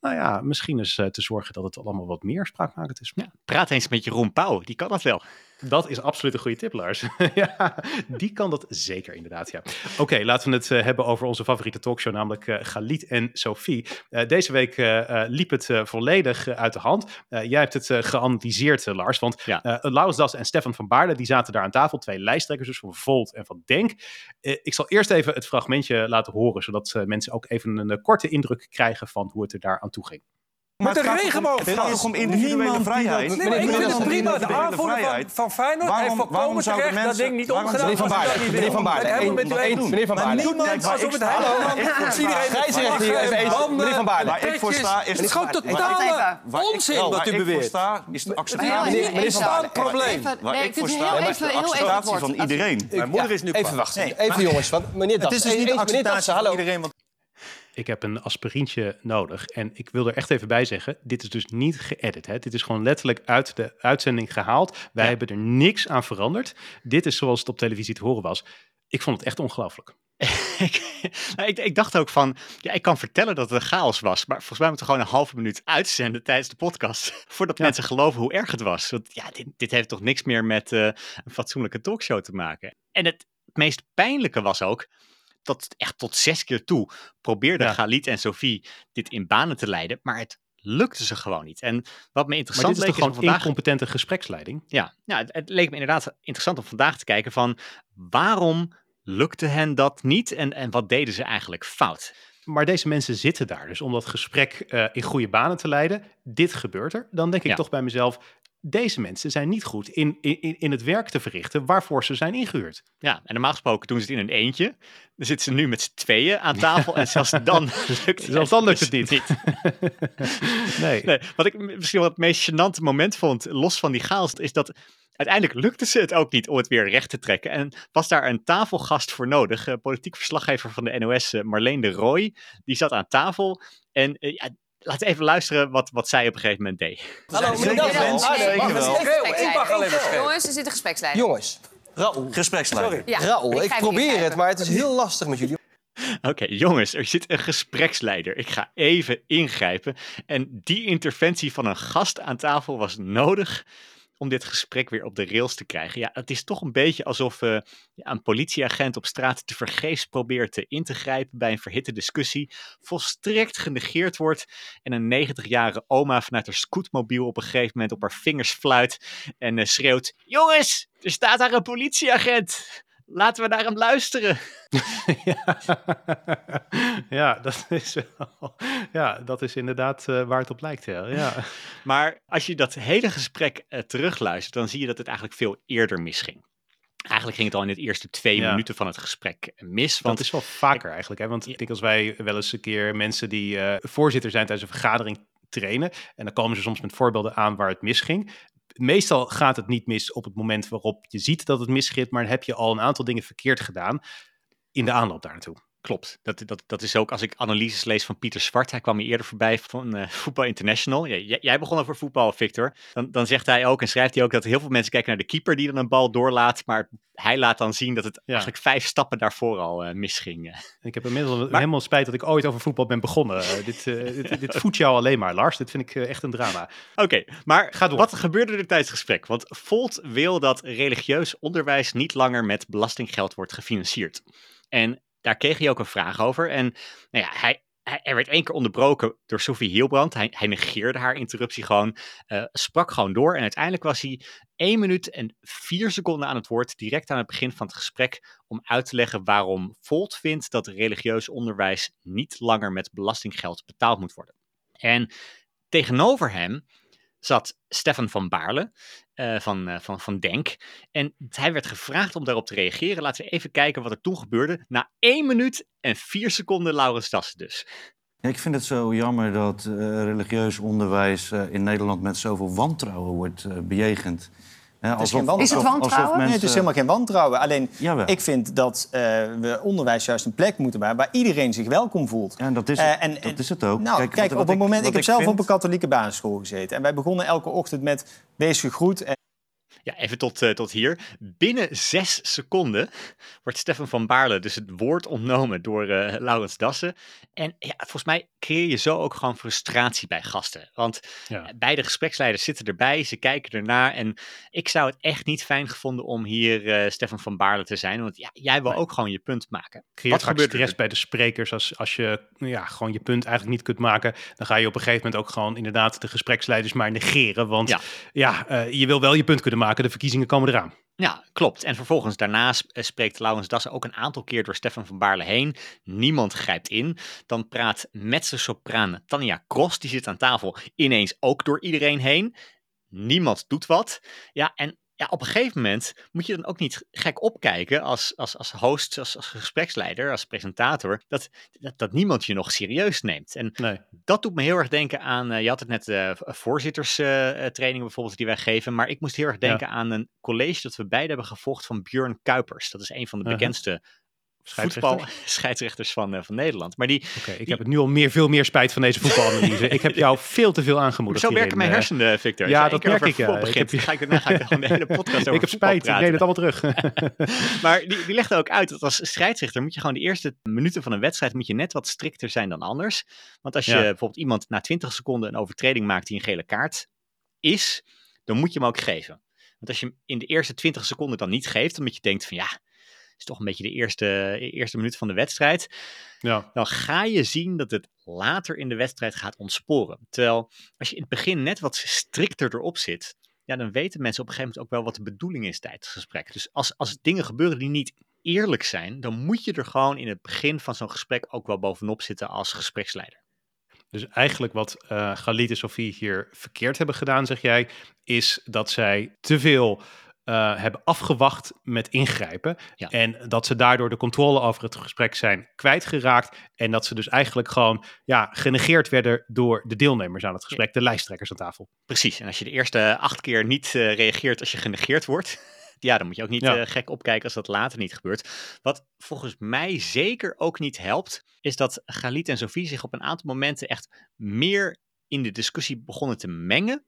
nou ja, misschien eens te zorgen dat het allemaal wat meer spraakmakend is. Ja, praat eens met Jeroen Pauw, die kan dat wel. Dat is absoluut een goede tip, Lars. ja, die kan dat zeker inderdaad, ja. Oké, laten we het eh, hebben over onze favoriete talkshow, namelijk eh Galit en Sophie. Eh, deze week liep het volledig uit de hand. Jij hebt het geanalyseerd, Lars, want Ja. Laurens Das en Stefan van Baarle, die zaten daar aan tafel, twee lijsttrekkers dus van Volt en van Denk. Ik zal eerst even het fragmentje laten horen, zodat mensen ook even een korte indruk krijgen van hoe het er daar aan toe ging. Met Maar de het gaat toch om- regenboog. Het gaat toch om individuele vrijheid. Nee, Nee, maar ik het vind het prima. De aanvoerder van, van Feyenoord Waarom- heeft volkomen dat mensen- ding niet omgedaan. Meneer Van niet meneer. Van helemaal met één- meneer Van Maar Baarle. niemand waar alsof het sta- hele waar ik voor land sta- iedereen Scheidsrechter hier even eens. Meneer Van Baarle. Waar ik voor sta is Het is gewoon waar totale waar onzin wat waar u ik voor beweert. sta is de Het is een acceptatie. meneer- Van Baarle, probleem. Waar ik voor sta is de acceptatie van iedereen. Mijn moeder is nu Even wachten. Even jongens, want meneer Het is dus niet Das, acceptatie hallo. van iedereen. Ik heb een aspirintje nodig. En ik wil er echt even bij zeggen: dit is dus niet geëdit. Hè? Dit is gewoon letterlijk uit de uitzending gehaald. Wij Ja. hebben er niks aan veranderd. Dit is zoals het op televisie te horen was. Ik vond het echt ongelooflijk. ik, nou, ik, ik dacht ook van, ja, ik kan vertellen dat het een chaos was. Maar volgens mij moeten we gewoon een halve minuut uitzenden tijdens de podcast. Voordat Ja. mensen geloven hoe erg het was. Want ja, dit, dit heeft toch niks meer met eh, een fatsoenlijke talkshow te maken. En het meest pijnlijke was ook, dat echt tot zes keer toe probeerden Ja. Galit en Sophie dit in banen te leiden. Maar het lukte ze gewoon niet. En wat me Maar interessant dit is leek toch gewoon vandaag... incompetente gespreksleiding? Ja, nou, het, het leek me inderdaad interessant om vandaag te kijken van waarom lukte hen dat niet en, en wat deden ze eigenlijk fout? Maar deze mensen zitten daar dus om dat gesprek eh, in goede banen te leiden. Dit gebeurt er. Dan denk ik Ja. toch bij mezelf: deze mensen zijn niet goed in, in, in het werk te verrichten waarvoor ze zijn ingehuurd. Ja, en normaal gesproken doen ze het in een eentje. Dan zitten ze nu met z'n tweeën aan tafel en zelfs dan lukt Zelfs dan lukt het niet. nee. Nee, wat ik misschien wel het meest gênante moment vond, los van die chaos, is dat uiteindelijk lukte ze het ook niet om het weer recht te trekken. En was daar een tafelgast voor nodig, eh, politiek verslaggever van de NOS, eh, Marleen de Roy, die zat aan tafel. En eh, ja, laten we even luisteren wat, wat zij op een gegeven moment deed. Hallo, meneer Zeker wel, Ah. Jongens, er zit een gespreksleider. Jongens, Raoul. Gespreksleider. Ja, Raoul, ik probeer het, maar het is heel lastig met jullie. Oké, jongens, er zit een gespreksleider. Ik ga even ingrijpen. En die interventie van een gast aan tafel was nodig om dit gesprek weer op de rails te krijgen. Ja, het is toch een beetje alsof eh, een politieagent op straat te vergeefs probeert te in te grijpen bij een verhitte discussie, volstrekt genegeerd wordt en een 90-jarige oma vanuit haar scootmobiel op een gegeven moment op haar vingers fluit en eh, schreeuwt: Jongens, er staat daar een politieagent! Laten we naar hem luisteren. ja. ja, dat is wel. Ja, dat is inderdaad eh, waar het op lijkt. Ja. ja. Maar als je dat hele gesprek eh, terugluistert, dan zie je dat het eigenlijk veel eerder misging. Eigenlijk ging het al in de eerste twee Ja. minuten van het gesprek mis. Want Dat is wel vaker eigenlijk. Hè? Want ik denk als wij wel eens een keer mensen die eh, voorzitter zijn tijdens een vergadering trainen. En dan komen ze soms met voorbeelden aan waar het misging. Meestal gaat het niet mis op het moment waarop je ziet dat het misging. Maar dan heb je al een aantal dingen verkeerd gedaan in de aanloop daar naartoe. Klopt. Dat, dat, dat is ook als ik analyses lees van Pieter Zwart. Hij kwam hier eerder voorbij van uh, Voetbal International. Jij, jij, begon over voetbal, Victor. Dan, dan zegt hij ook en schrijft hij ook dat heel veel mensen kijken naar de keeper die dan een bal doorlaat. Maar hij laat dan zien dat het ja. eigenlijk vijf stappen daarvoor al uh, misging. Ik heb inmiddels maar, helemaal spijt dat ik ooit over voetbal ben begonnen. Uh, dit, dit, dit voedt jou alleen maar, Lars. Dit vind ik echt een drama. Oké, okay, maar Ga door. wat gebeurde er tijdens het gesprek? Want Volt wil dat religieus onderwijs niet langer met belastinggeld wordt gefinancierd. En daar kreeg hij ook een vraag over. En nou ja, hij, hij, er werd één keer onderbroken door Sophie Hielbrand. Hij, hij negeerde haar interruptie gewoon, uh, sprak gewoon door. En uiteindelijk was hij 1 minuut en 4 seconden aan het woord, direct aan het begin van het gesprek, om uit te leggen waarom Volt vindt dat religieus onderwijs niet langer met belastinggeld betaald moet worden. En tegenover hem zat Stefan van Baarle uh, van, uh, van, van Denk. En hij werd gevraagd om daarop te reageren. Laten we even kijken wat er toen gebeurde. Na 1 minuut en 4 seconden Laurens Dassen dus. Ik vind het zo jammer dat uh, religieus onderwijs in Nederland met zoveel wantrouwen wordt bejegend. Ja, het is, geen is het wantrouwen? Mensen... Nee, het is helemaal geen wantrouwen. Alleen, Jawel. ik vind dat uh, we onderwijs juist een plek moeten hebben... waar iedereen zich welkom voelt. Ja, dat is, uh, en, dat is het ook. Nou, kijk, kijk op het moment... Ik, ik heb zelf vind... op een katholieke basisschool gezeten. En wij begonnen elke ochtend met wees gegroet... En ja, even tot, uh, tot hier. Binnen zes seconden wordt Stefan van Baarle dus het woord ontnomen door uh, Laurens Dassen. En ja, volgens mij creëer je zo ook gewoon frustratie bij gasten. Want ja. beide gespreksleiders zitten erbij, ze kijken ernaar. En ik zou het echt niet fijn gevonden om hier uh, Stefan van Baarle te zijn. Want ja, jij wil nee. ook gewoon je punt maken. Creëert Wat gebeurt er? bij de sprekers als, als je ja, gewoon je punt eigenlijk niet kunt maken. Dan ga je op een gegeven moment ook gewoon inderdaad de gespreksleiders maar negeren. Want ja, ja je wil wel je punt kunnen maken de verkiezingen komen eraan. Ja, klopt. En vervolgens daarnaast spreekt Laurens Dassen ook een aantal keer door Stefan van Baarle heen. Niemand grijpt in. Dan praat mezzo-sopraan Tanja Cross, die zit aan tafel, ineens ook door iedereen heen. Niemand doet wat. Ja, en ja, op een gegeven moment moet je dan ook niet gek opkijken als, als, als host, als, als gespreksleider, als presentator, dat, dat, dat niemand je nog serieus neemt. En nee. dat doet me heel erg denken aan, uh, je had het net uh, voorzitterstrainingen uh, bijvoorbeeld die wij geven, maar ik moest heel erg denken ja. aan een college dat we beide hebben gevolgd van Björn Kuipers. Dat is een van de -huh. bekendste voetbalscheidsrechters van, uh, van Nederland. Maar die, okay, ik heb het nu al meer, veel meer spijt van deze voetbalanalyse. ik heb jou veel te veel aangemoedigd. Zo werken mijn hersenen, Victor. Ja, dat merk ik. Ja. Begint, ik heb, ga ik ga ik gewoon de hele podcast over Ik heb spijt, ik neem het allemaal terug. maar die, die legde ook uit dat als scheidsrechter moet je gewoon de eerste minuten van een wedstrijd moet je net wat strikter zijn dan anders. Want als je ja. bijvoorbeeld iemand na 20 seconden een overtreding maakt die een gele kaart is, dan moet je hem ook geven. Want als je hem in de eerste 20 seconden dan niet geeft, omdat je denkt van ja, is toch een beetje de eerste, eerste minuut van de wedstrijd. Ja. Dan ga je zien dat het later in de wedstrijd gaat ontsporen. Terwijl als je in het begin net wat strikter erop zit, ja, dan weten mensen op een gegeven moment ook wel wat de bedoeling is tijdens het gesprek. Dus als, als dingen gebeuren die niet eerlijk zijn, dan moet je er gewoon in het begin van zo'n gesprek ook wel bovenop zitten als gespreksleider. Dus eigenlijk wat uh, Galit en Sofie hier verkeerd hebben gedaan, zeg jij, is dat zij te veel uh, hebben afgewacht met ingrijpen. Ja. En dat ze daardoor de controle over het gesprek zijn kwijtgeraakt. En dat ze dus eigenlijk gewoon ja, genegeerd werden door de deelnemers aan het gesprek, ja. de lijsttrekkers aan tafel. Precies. En als je de eerste acht keer niet uh, reageert als je genegeerd wordt. Ja, dan moet je ook niet ja. uh, gek opkijken als dat later niet gebeurt. Wat volgens mij zeker ook niet helpt, is dat Galit en Sophie zich op een aantal momenten echt meer in de discussie begonnen te mengen.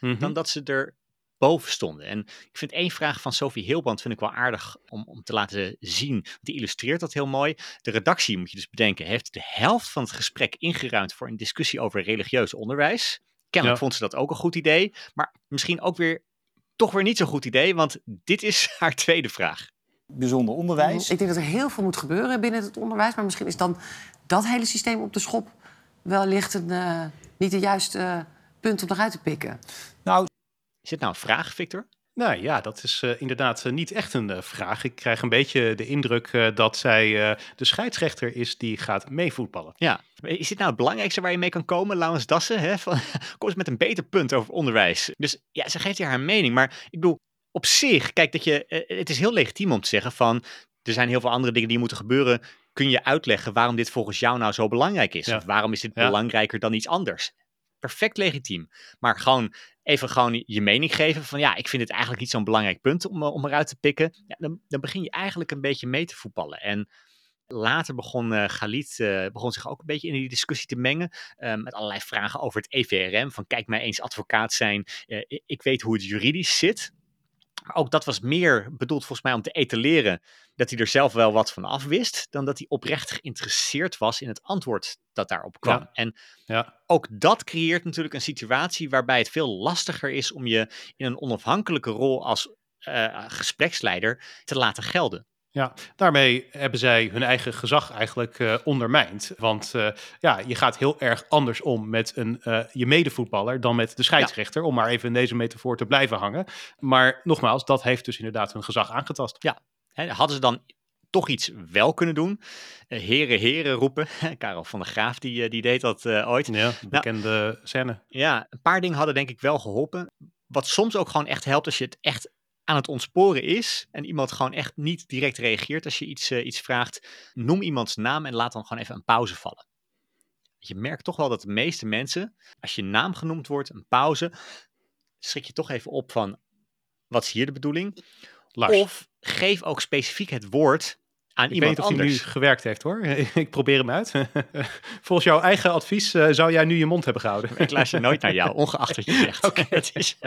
Mm -hmm. Dan dat ze er boven stonden. En ik vind één vraag van Sophie Hilband vind ik wel aardig om, om te laten zien. Die illustreert dat heel mooi. De redactie, moet je dus bedenken, heeft de helft van het gesprek ingeruimd voor een discussie over religieus onderwijs. Kennelijk ja. vond ze dat ook een goed idee, maar misschien ook weer toch weer niet zo'n goed idee, want dit is haar tweede vraag. Bijzonder onderwijs. Ik denk dat er heel veel moet gebeuren binnen het onderwijs, maar misschien is dan dat hele systeem op de schop wellicht een, uh, niet het juiste uh, punt om eruit te pikken. Nou, is dit nou een vraag, Victor? Nou ja, dat is uh, inderdaad uh, niet echt een uh, vraag. Ik krijg een beetje de indruk dat zij de scheidsrechter is die gaat meevoetballen. Ja, is dit nou het belangrijkste waar je mee kan komen, Laurens Dassen? Hè? Van, kom eens met een beter punt over onderwijs. Dus ja, ze geeft hier haar mening. Maar ik bedoel, op zich, kijk, dat je, het is heel legitiem om te zeggen van... er zijn heel veel andere dingen die moeten gebeuren. Kun je uitleggen waarom dit volgens jou nou zo belangrijk is? Ja. Of waarom is dit ja. belangrijker dan iets anders? Perfect legitiem. Maar gewoon even gewoon je mening geven van ja, ik vind het eigenlijk niet zo'n belangrijk punt om, om eruit te pikken. Ja, dan, dan begin je eigenlijk een beetje mee te voetballen. En Later begon uh, Galit begon zich ook een beetje in die discussie te mengen. met allerlei vragen over het EVRM. Van kijk mij eens advocaat zijn. ik weet hoe het juridisch zit. Ook dat was meer bedoeld volgens mij om te etaleren dat hij er zelf wel wat van af wist, dan dat hij oprecht geïnteresseerd was in het antwoord dat daarop kwam. En ja. ook dat creëert natuurlijk een situatie waarbij het veel lastiger is om je in een onafhankelijke rol als uh, gespreksleider te laten gelden. Ja, daarmee hebben zij hun eigen gezag eigenlijk uh, ondermijnd. Want uh, ja, je gaat heel erg anders om met een, uh, je medevoetballer dan met de scheidsrechter. Om maar even in deze metafoor te blijven hangen. Maar nogmaals, dat heeft dus inderdaad hun gezag aangetast. Ja, hadden ze dan toch iets wel kunnen doen. heren, heren roepen. Karel van der Graaf die, die deed dat ooit. Ja, nou, bekende nou, scène. Ja, een paar dingen hadden denk ik wel geholpen. Wat soms ook gewoon echt helpt als je het echt aan het ontsporen is en iemand gewoon echt niet direct reageert als je iets, uh, iets vraagt, noem iemands naam en laat dan gewoon even een pauze vallen. Je merkt toch wel dat de meeste mensen, als je naam genoemd wordt, een pauze, schrik je toch even op van, wat is hier de bedoeling? Lars. Of geef ook specifiek het woord aan ik iemand weet niet of hij nu gewerkt heeft hoor. ik probeer hem uit. Volgens jouw eigen advies uh, zou jij nu je mond hebben gehouden. ik luister nooit naar jou, ongeacht wat je zegt. Oké, het is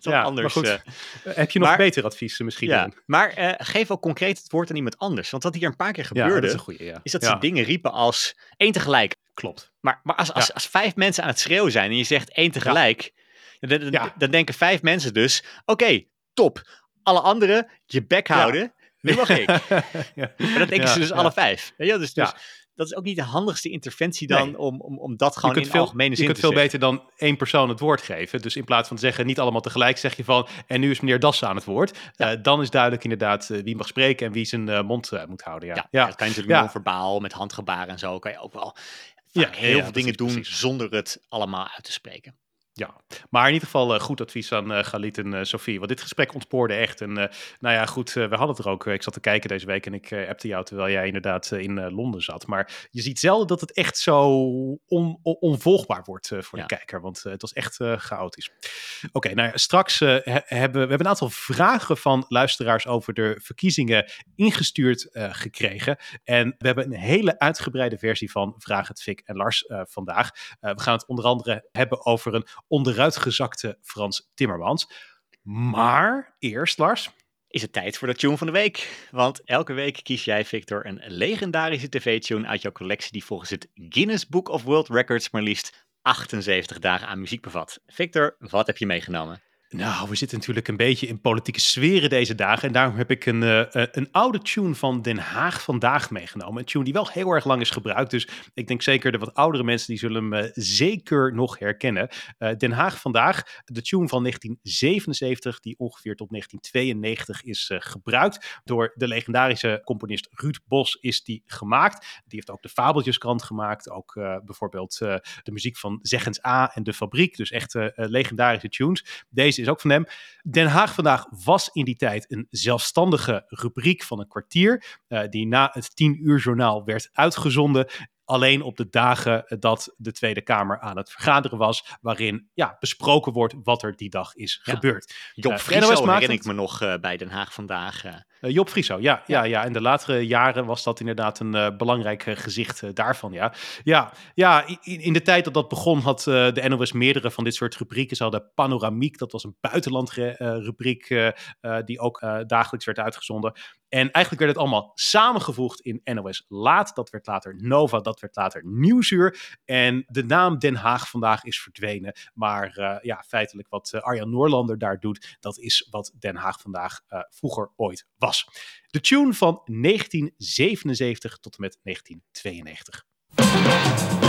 toch ja, anders. Maar goed, uh, heb je nog maar, beter advies misschien? Ja, maar uh, geef ook concreet het woord aan iemand anders. Want wat hier een paar keer gebeurde, ja, dat is, goeie, is, dat ze dingen riepen als één tegelijk. Klopt. Maar, maar als, als, als vijf mensen aan het schreeuwen zijn en je zegt één tegelijk, dan, dan, dan, denken vijf mensen dus, oké, okay, top. Alle anderen je bek houden nu mag ik. ja. Maar dat denken ze dus alle vijf. Ja, dus, dus dat is ook niet de handigste interventie dan nee. om, om, om dat gewoon in veel, algemene zin Je kunt veel beter dan één persoon het woord geven. Dus in plaats van te zeggen niet allemaal tegelijk, zeg je van en nu is meneer Dassen aan het woord. Ja. Uh, dan is duidelijk inderdaad uh, wie mag spreken en wie zijn uh, mond moet houden. Ja, ja, ja. dat kan je natuurlijk ja. verbaal met handgebaren en zo kan je ook wel heel veel dingen doen precies. zonder het allemaal uit te spreken. Ja, maar in ieder geval uh, goed advies aan uh, Galit en uh, Sofie. Want dit gesprek ontspoorde echt. En nou ja, goed, we hadden het er ook. ik zat te kijken deze week en ik appte jou terwijl jij inderdaad in Londen zat. Maar je ziet zelden dat het echt zo on, on, onvolgbaar wordt voor ja. de kijker. Want het was echt chaotisch. Oké, nou ja, straks he, hebben we hebben een aantal vragen van luisteraars over de verkiezingen ingestuurd gekregen. En we hebben een hele uitgebreide versie van Vraag het Fik en Lars vandaag. we gaan het onder andere hebben over een onderuitgezakte Frans Timmermans. Maar eerst, Lars. Is het tijd voor de tune van de week? Want elke week kies jij, Victor, een legendarische tv-tune uit jouw collectie die volgens het Guinness Book of World Records maar liefst 78 dagen aan muziek bevat. Victor, wat heb je meegenomen? Nou, we zitten natuurlijk een beetje in politieke sferen deze dagen. En daarom heb ik een, uh, een oude tune van Den Haag vandaag meegenomen. Een tune die wel heel erg lang is gebruikt. Dus ik denk zeker de wat oudere mensen die zullen hem uh, zeker nog herkennen. Den Haag vandaag, de tune van 1977, die ongeveer tot 1992 is gebruikt. Door de legendarische componist Ruud Bos is die gemaakt. Die heeft ook de Fabeltjeskrant gemaakt. Ook bijvoorbeeld de muziek van Zeggens A en De Fabriek. Dus echt legendarische tunes. Deze is ook van hem. Den Haag vandaag was in die tijd een zelfstandige rubriek van een kwartier, uh, die na het 10 uur journaal werd uitgezonden alleen op de dagen dat de Tweede Kamer aan het vergaderen was, waarin ja, besproken wordt wat er die dag is ja. gebeurd. Job uh, Frieso herinner ik me nog uh, bij Den Haag vandaag. Uh. Job Frieso, ja, ja. Ja, In de latere jaren was dat inderdaad een belangrijk gezicht daarvan, ja. Ja, ja in, in, de tijd dat dat begon had de NOS meerdere van dit soort rubrieken. Ze hadden Panoramiek, dat was een buitenlandrubriek die ook dagelijks werd uitgezonden. En eigenlijk werd het allemaal samengevoegd in NOS Laat. Dat werd later Nova, dat werd later Nieuwsuur. En de naam Den Haag vandaag is verdwenen. Maar ja, feitelijk wat Arjan Noorlander daar doet, dat is wat Den Haag vandaag vroeger ooit was. De tune van 1977 tot en met 1992.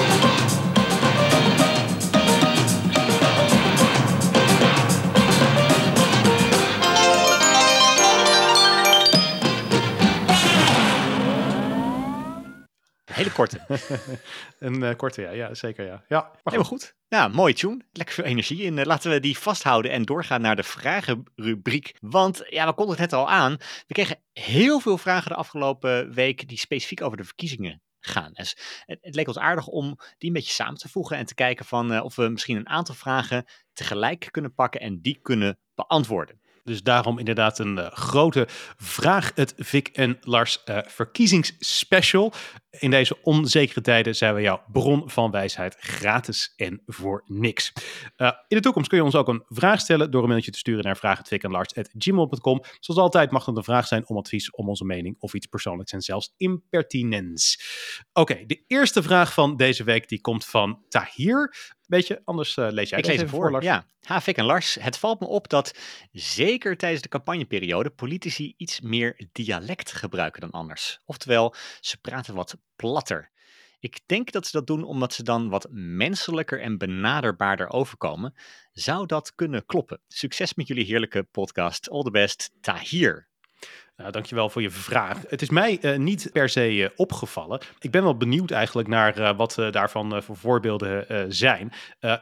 Korte. een uh, korte, ja. ja, zeker ja. Ja, maar Helemaal goed. Ja, mooi tune. Lekker veel energie. En uh, laten we die vasthouden en doorgaan naar de vragenrubriek. Want ja, we konden het net al aan. We kregen heel veel vragen de afgelopen week die specifiek over de verkiezingen gaan. Dus het, het, leek ons aardig om die een beetje samen te voegen en te kijken van uh, of we misschien een aantal vragen tegelijk kunnen pakken en die kunnen beantwoorden. Dus daarom inderdaad een uh, grote Vraag het Vic en Lars uh, verkiezingsspecial. In deze onzekere tijden zijn we jouw bron van wijsheid gratis en voor niks. Uh, in de toekomst kun je ons ook een vraag stellen door een mailtje te sturen naar vraaghetvicanlars.gmail.com. Zoals altijd mag het een vraag zijn om advies, om onze mening of iets persoonlijks en zelfs impertinents. Oké, okay, de eerste vraag van deze week die komt van Tahir. Beetje, anders uh, lees jij Ik lees het voor, voor Lars. Ja, Havik en Lars, het valt me op dat zeker tijdens de campagneperiode politici iets meer dialect gebruiken dan anders. Oftewel, ze praten wat platter. Ik denk dat ze dat doen omdat ze dan wat menselijker en benaderbaarder overkomen. Zou dat kunnen kloppen? Succes met jullie heerlijke podcast. All the best, Tahir. Nou, dankjewel voor je vraag. Het is mij uh, niet per se uh, opgevallen. Ik ben wel benieuwd eigenlijk naar uh, wat daarvan voor voorbeelden zijn.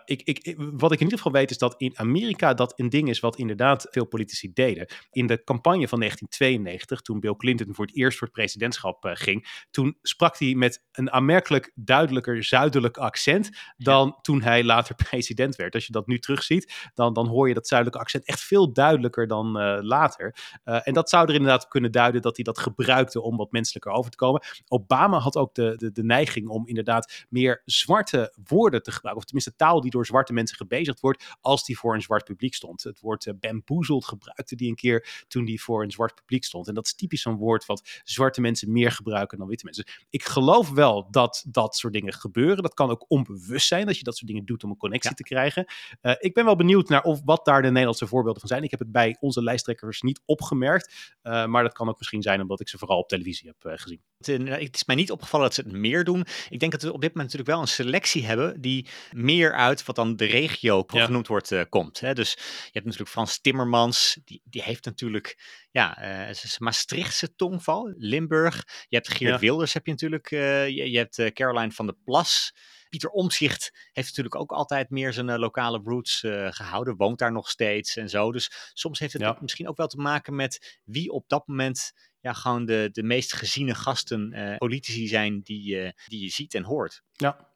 Ik, ik, wat ik in ieder geval weet is dat in Amerika dat een ding is wat inderdaad veel politici deden. In de campagne van 1992, toen Bill Clinton voor het eerst voor het presidentschap ging, toen sprak hij met een aanmerkelijk duidelijker zuidelijk accent dan ja. toen hij later president werd. Als je dat nu terugziet, dan, dan hoor je dat zuidelijke accent echt veel duidelijker dan later. en dat zou er inderdaad kunnen duiden dat hij dat gebruikte om wat menselijker over te komen. Obama had ook de, de, de neiging om inderdaad meer zwarte woorden te gebruiken. Of tenminste taal die door zwarte mensen gebezigd wordt als die voor een zwart publiek stond. Het woord uh, bamboozled gebruikte die een keer toen die voor een zwart publiek stond. En dat is typisch zo'n woord wat zwarte mensen meer gebruiken dan witte mensen. Ik geloof wel dat dat soort dingen gebeuren. Dat kan ook onbewust zijn dat je dat soort dingen doet om een connectie ja. te krijgen. Uh, ik ben wel benieuwd naar of wat daar de Nederlandse voorbeelden van zijn. Ik heb het bij onze lijsttrekkers niet opgemerkt. Uh, maar dat kan ook misschien zijn omdat ik ze vooral op televisie heb uh, gezien. Het is mij niet opgevallen dat ze het meer doen. Ik denk dat we op dit moment natuurlijk wel een selectie hebben die meer uit wat dan de regio ja. genoemd wordt uh, komt. Hè? Dus je hebt natuurlijk Frans Timmermans, die, die heeft natuurlijk ja, uh, Maastrichtse tongval, Limburg. Je hebt Geert ja. Wilders heb je natuurlijk, je, je, hebt Caroline van der Plas. Pieter Omzicht heeft natuurlijk ook altijd meer zijn uh, lokale roots uh, gehouden, woont daar nog steeds en zo. Dus soms heeft het ja. misschien ook wel te maken met wie op dat moment ja, gewoon de, de meest geziene gasten, uh, politici zijn die, die je ziet en hoort. Ja.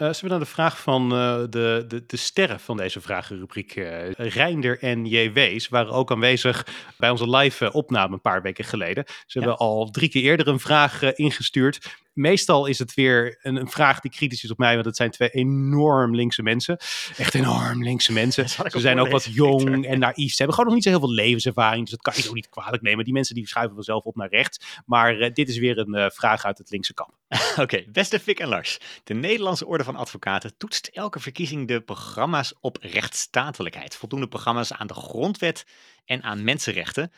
Uh, zullen we naar de vraag van uh, de, de, de sterren van deze vragenrubriek. Uh, Reinder en JW's waren ook aanwezig bij onze live opname een paar weken geleden. Ze ja. hebben al drie keer eerder een vraag ingestuurd meestal is het weer een, een, vraag die kritisch is op mij, want het zijn twee enorm linkse mensen. Echt enorm linkse mensen. Ze zijn ook wat jong en naïef. Ze hebben gewoon nog niet zo heel veel levenservaring, dus dat kan je ook niet kwalijk nemen. Die mensen die schuiven vanzelf op naar rechts. Maar dit is weer een vraag uit het linkse kamp. Oké, beste Fik en Lars. De Nederlandse Orde van Advocaten toetst elke verkiezing de programma's op rechtsstatelijkheid. Voldoende programma's aan de grondwet en aan mensenrechten.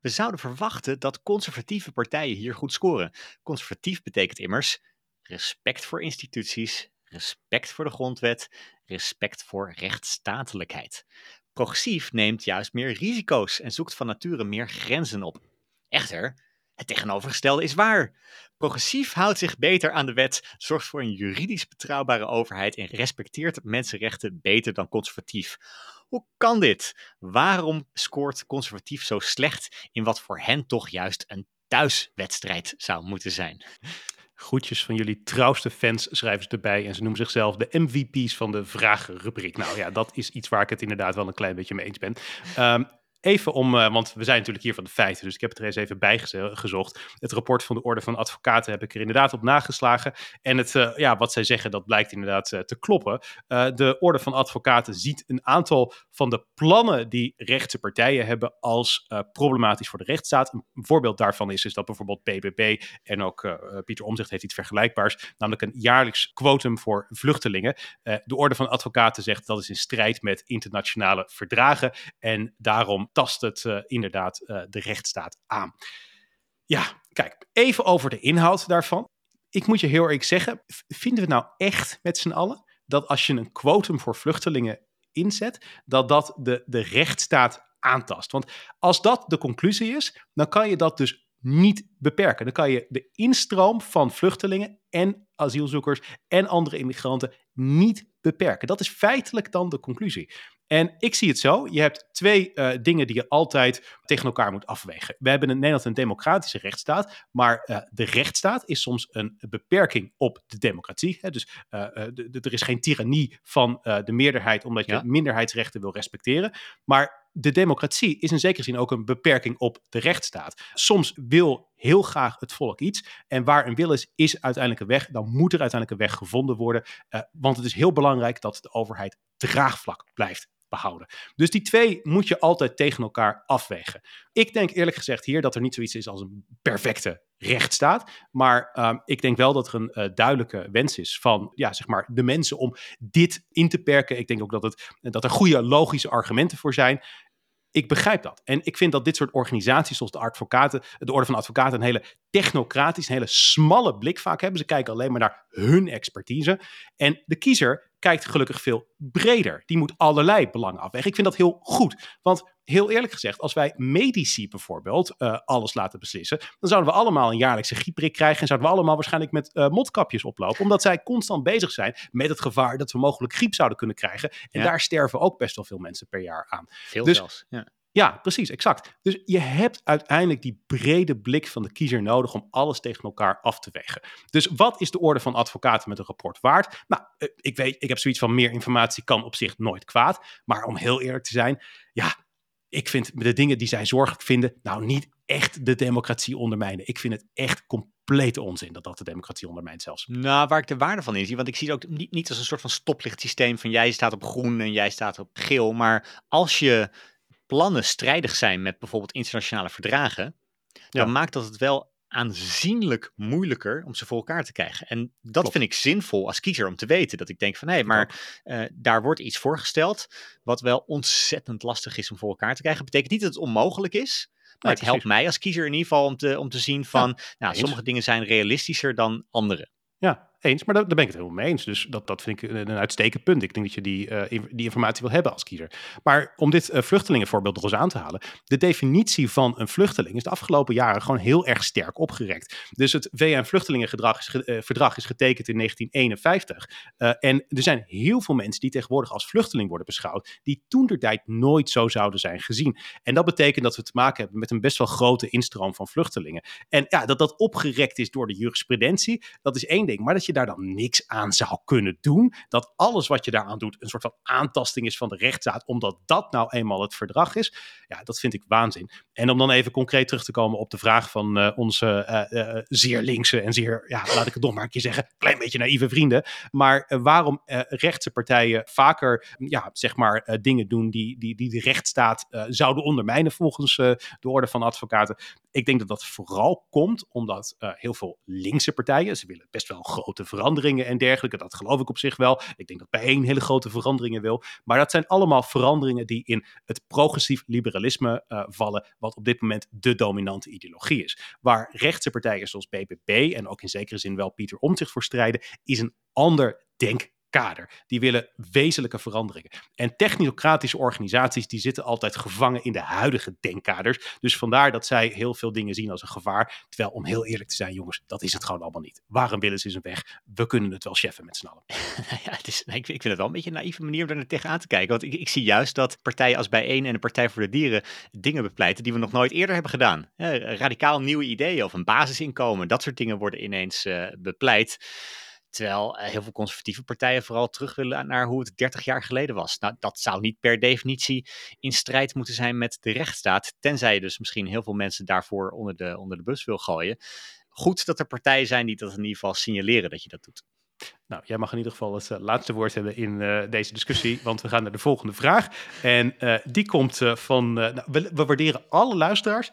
We zouden verwachten dat conservatieve partijen hier goed scoren. Conservatief betekent immers respect voor instituties, respect voor de grondwet, respect voor rechtsstatelijkheid. Progressief neemt juist meer risico's en zoekt van nature meer grenzen op. Echter, het tegenovergestelde is waar. Progressief houdt zich beter aan de wet, zorgt voor een juridisch betrouwbare overheid en respecteert mensenrechten beter dan conservatief. Hoe kan dit? Waarom scoort conservatief zo slecht in wat voor hen toch juist een thuiswedstrijd zou moeten zijn? Groetjes van jullie trouwste fans schrijven ze erbij. En ze noemen zichzelf de MVP's van de vragenrubriek. Nou ja, dat is iets waar ik het inderdaad wel een klein beetje mee eens ben. Um, Even om, uh, want we zijn natuurlijk hier van de feiten, dus ik heb het er eens even bij gezocht. Het rapport van de Orde van Advocaten heb ik er inderdaad op nageslagen. En het, uh, ja, wat zij zeggen, dat blijkt inderdaad uh, te kloppen. de Orde van Advocaten ziet een aantal van de plannen die rechtse partijen hebben als problematisch voor de rechtsstaat. Een voorbeeld daarvan is, is dat bijvoorbeeld BBB en ook Pieter Omzicht heeft iets vergelijkbaars, namelijk een jaarlijks quotum voor vluchtelingen. de Orde van Advocaten zegt dat is in strijd met internationale verdragen en daarom tast het uh, inderdaad uh, de rechtsstaat aan. Ja, kijk, even over de inhoud daarvan. Ik moet je heel eerlijk zeggen, vinden we nou echt met z'n allen dat als je een quotum voor vluchtelingen inzet, dat dat de, de rechtsstaat aantast? Want als dat de conclusie is, dan kan je dat dus niet beperken. Dan kan je de instroom van vluchtelingen en asielzoekers en andere immigranten niet beperken. Dat is feitelijk dan de conclusie. En ik zie het zo. Je hebt twee uh, dingen die je altijd tegen elkaar moet afwegen. We hebben in Nederland een democratische rechtsstaat. Maar uh, de rechtsstaat is soms een beperking op de democratie. Hè? Dus uh, er is geen tirannie van de meerderheid omdat je ja. minderheidsrechten wil respecteren. Maar de democratie is in zekere zin ook een beperking op de rechtsstaat. Soms wil heel graag het volk iets. En waar een wil is, is uiteindelijk een weg. Dan moet er uiteindelijk een weg gevonden worden. Uh, want het is heel belangrijk dat de overheid draagvlak blijft behouden. Dus die twee moet je altijd tegen elkaar afwegen. Ik denk eerlijk gezegd hier dat er niet zoiets is als een perfecte rechtsstaat. Maar um, ik denk wel dat er een uh, duidelijke wens is van ja, zeg maar, de mensen om dit in te perken. Ik denk ook dat, het, dat er goede logische argumenten voor zijn. Ik begrijp dat. En ik vind dat dit soort organisaties, zoals de advocaten, de Orde van Advocaten, een hele technocratisch, een hele smalle blik vaak hebben. Ze kijken alleen maar naar hun expertise. En de kiezer kijkt gelukkig veel breder. Die moet allerlei belangen afwegen. Ik vind dat heel goed. Want heel eerlijk gezegd, als wij medici bijvoorbeeld uh, alles laten beslissen, dan zouden we allemaal een jaarlijkse griepprik krijgen en zouden we allemaal waarschijnlijk met uh, mondkapjes oplopen, omdat zij constant bezig zijn met het gevaar dat we mogelijk griep zouden kunnen krijgen. En ja. daar sterven ook best wel veel mensen per jaar aan. Veel dus, zelfs, ja. Ja, precies, exact. Dus je hebt uiteindelijk die brede blik van de kiezer nodig om alles tegen elkaar af te wegen. Dus wat is de orde van advocaten met een rapport waard? Nou, ik weet, ik heb zoiets van meer informatie kan op zich nooit kwaad. Maar om heel eerlijk te zijn, ja, ik vind de dingen die zij zorgelijk vinden, nou niet echt de democratie ondermijnen. Ik vind het echt complete onzin dat dat de democratie ondermijnt zelfs. Nou, waar ik de waarde van in zie, want ik zie het ook niet, niet als een soort van stoplichtsysteem van jij staat op groen en jij staat op geel. Maar als je plannen strijdig zijn met bijvoorbeeld internationale verdragen, dan maakt dat het wel aanzienlijk moeilijker om ze voor elkaar te krijgen. En dat Klopt. vind ik zinvol als kiezer om te weten. Dat ik denk van hé, hey, maar uh, daar wordt iets voorgesteld wat wel ontzettend lastig is om voor elkaar te krijgen. Betekent niet dat het onmogelijk is. Maar nee, het helpt mij als kiezer in ieder geval om te, om te zien van, ja, nou, sommige dingen zijn realistischer dan andere. Ja, eens. Maar daar, daar ben ik het helemaal mee eens. Dus dat, dat vind ik een, een uitstekend punt. Ik denk dat je die, uh, die informatie wil hebben als kiezer. Maar om dit uh, vluchtelingenvoorbeeld nog eens aan te halen. De definitie van een vluchteling is de afgelopen jaren gewoon heel erg sterk opgerekt. Dus het VN-vluchtelingenverdrag is, uh, verdrag is getekend in 1951. en er zijn heel veel mensen die tegenwoordig als vluchteling worden beschouwd. Die toen der tijd nooit zo zouden zijn gezien. En dat betekent dat we te maken hebben met een best wel grote instroom van vluchtelingen. En ja, dat dat opgerekt is door de jurisprudentie, dat is één ding. Maar dat je daar dan niks aan zou kunnen doen. Dat alles wat je daaraan doet een soort van aantasting is van de rechtsstaat, omdat dat nou eenmaal het verdrag is. Ja, dat vind ik waanzin. En om dan even concreet terug te komen op de vraag van uh, onze uh, uh, zeer linkse en zeer, ja, laat ik het nog maar een keer zeggen, klein beetje naïeve vrienden. Maar waarom rechtse partijen vaker, ja, zeg maar, dingen doen die, die, die de rechtsstaat zouden ondermijnen volgens de orde van advocaten. Ik denk dat dat vooral komt omdat heel veel linkse partijen, ze willen best wel grote veranderingen en dergelijke. Dat geloof ik op zich wel. Ik denk dat bij één hele grote veranderingen wil. Maar dat zijn allemaal veranderingen die in het progressief liberalisme uh, vallen, wat op dit moment de dominante ideologie is. Waar rechtse partijen zoals BBB en ook in zekere zin wel Pieter Omtzigt voor strijden, is een ander denk Die willen wezenlijke veranderingen. En technocratische organisaties die zitten altijd gevangen in de huidige denkkaders. Dus vandaar dat zij heel veel dingen zien als een gevaar. Terwijl om heel eerlijk te zijn, jongens, dat is het gewoon allemaal niet. Waarom willen ze een weg? We kunnen het wel cheffen met z'n allen. ja, het is, ik, vind het wel een beetje een naïeve manier om daar tegenaan te kijken. Want ik, ik, zie juist dat partijen als Bijeen en de Partij voor de Dieren dingen bepleiten die we nog nooit eerder hebben gedaan. radicaal nieuwe ideeën of een basisinkomen, dat soort dingen worden ineens uh, bepleit. Terwijl uh, heel veel conservatieve partijen vooral terug willen naar hoe het 30 jaar geleden was. Nou, dat zou niet per definitie in strijd moeten zijn met de rechtsstaat. Tenzij je dus misschien heel veel mensen daarvoor onder de, onder de bus wil gooien. Goed dat er partijen zijn die dat in ieder geval signaleren dat je dat doet. Nou, jij mag in ieder geval het uh, laatste woord hebben in uh, deze discussie, want we gaan naar de volgende vraag. En die komt van, nou, we, waarderen alle luisteraars.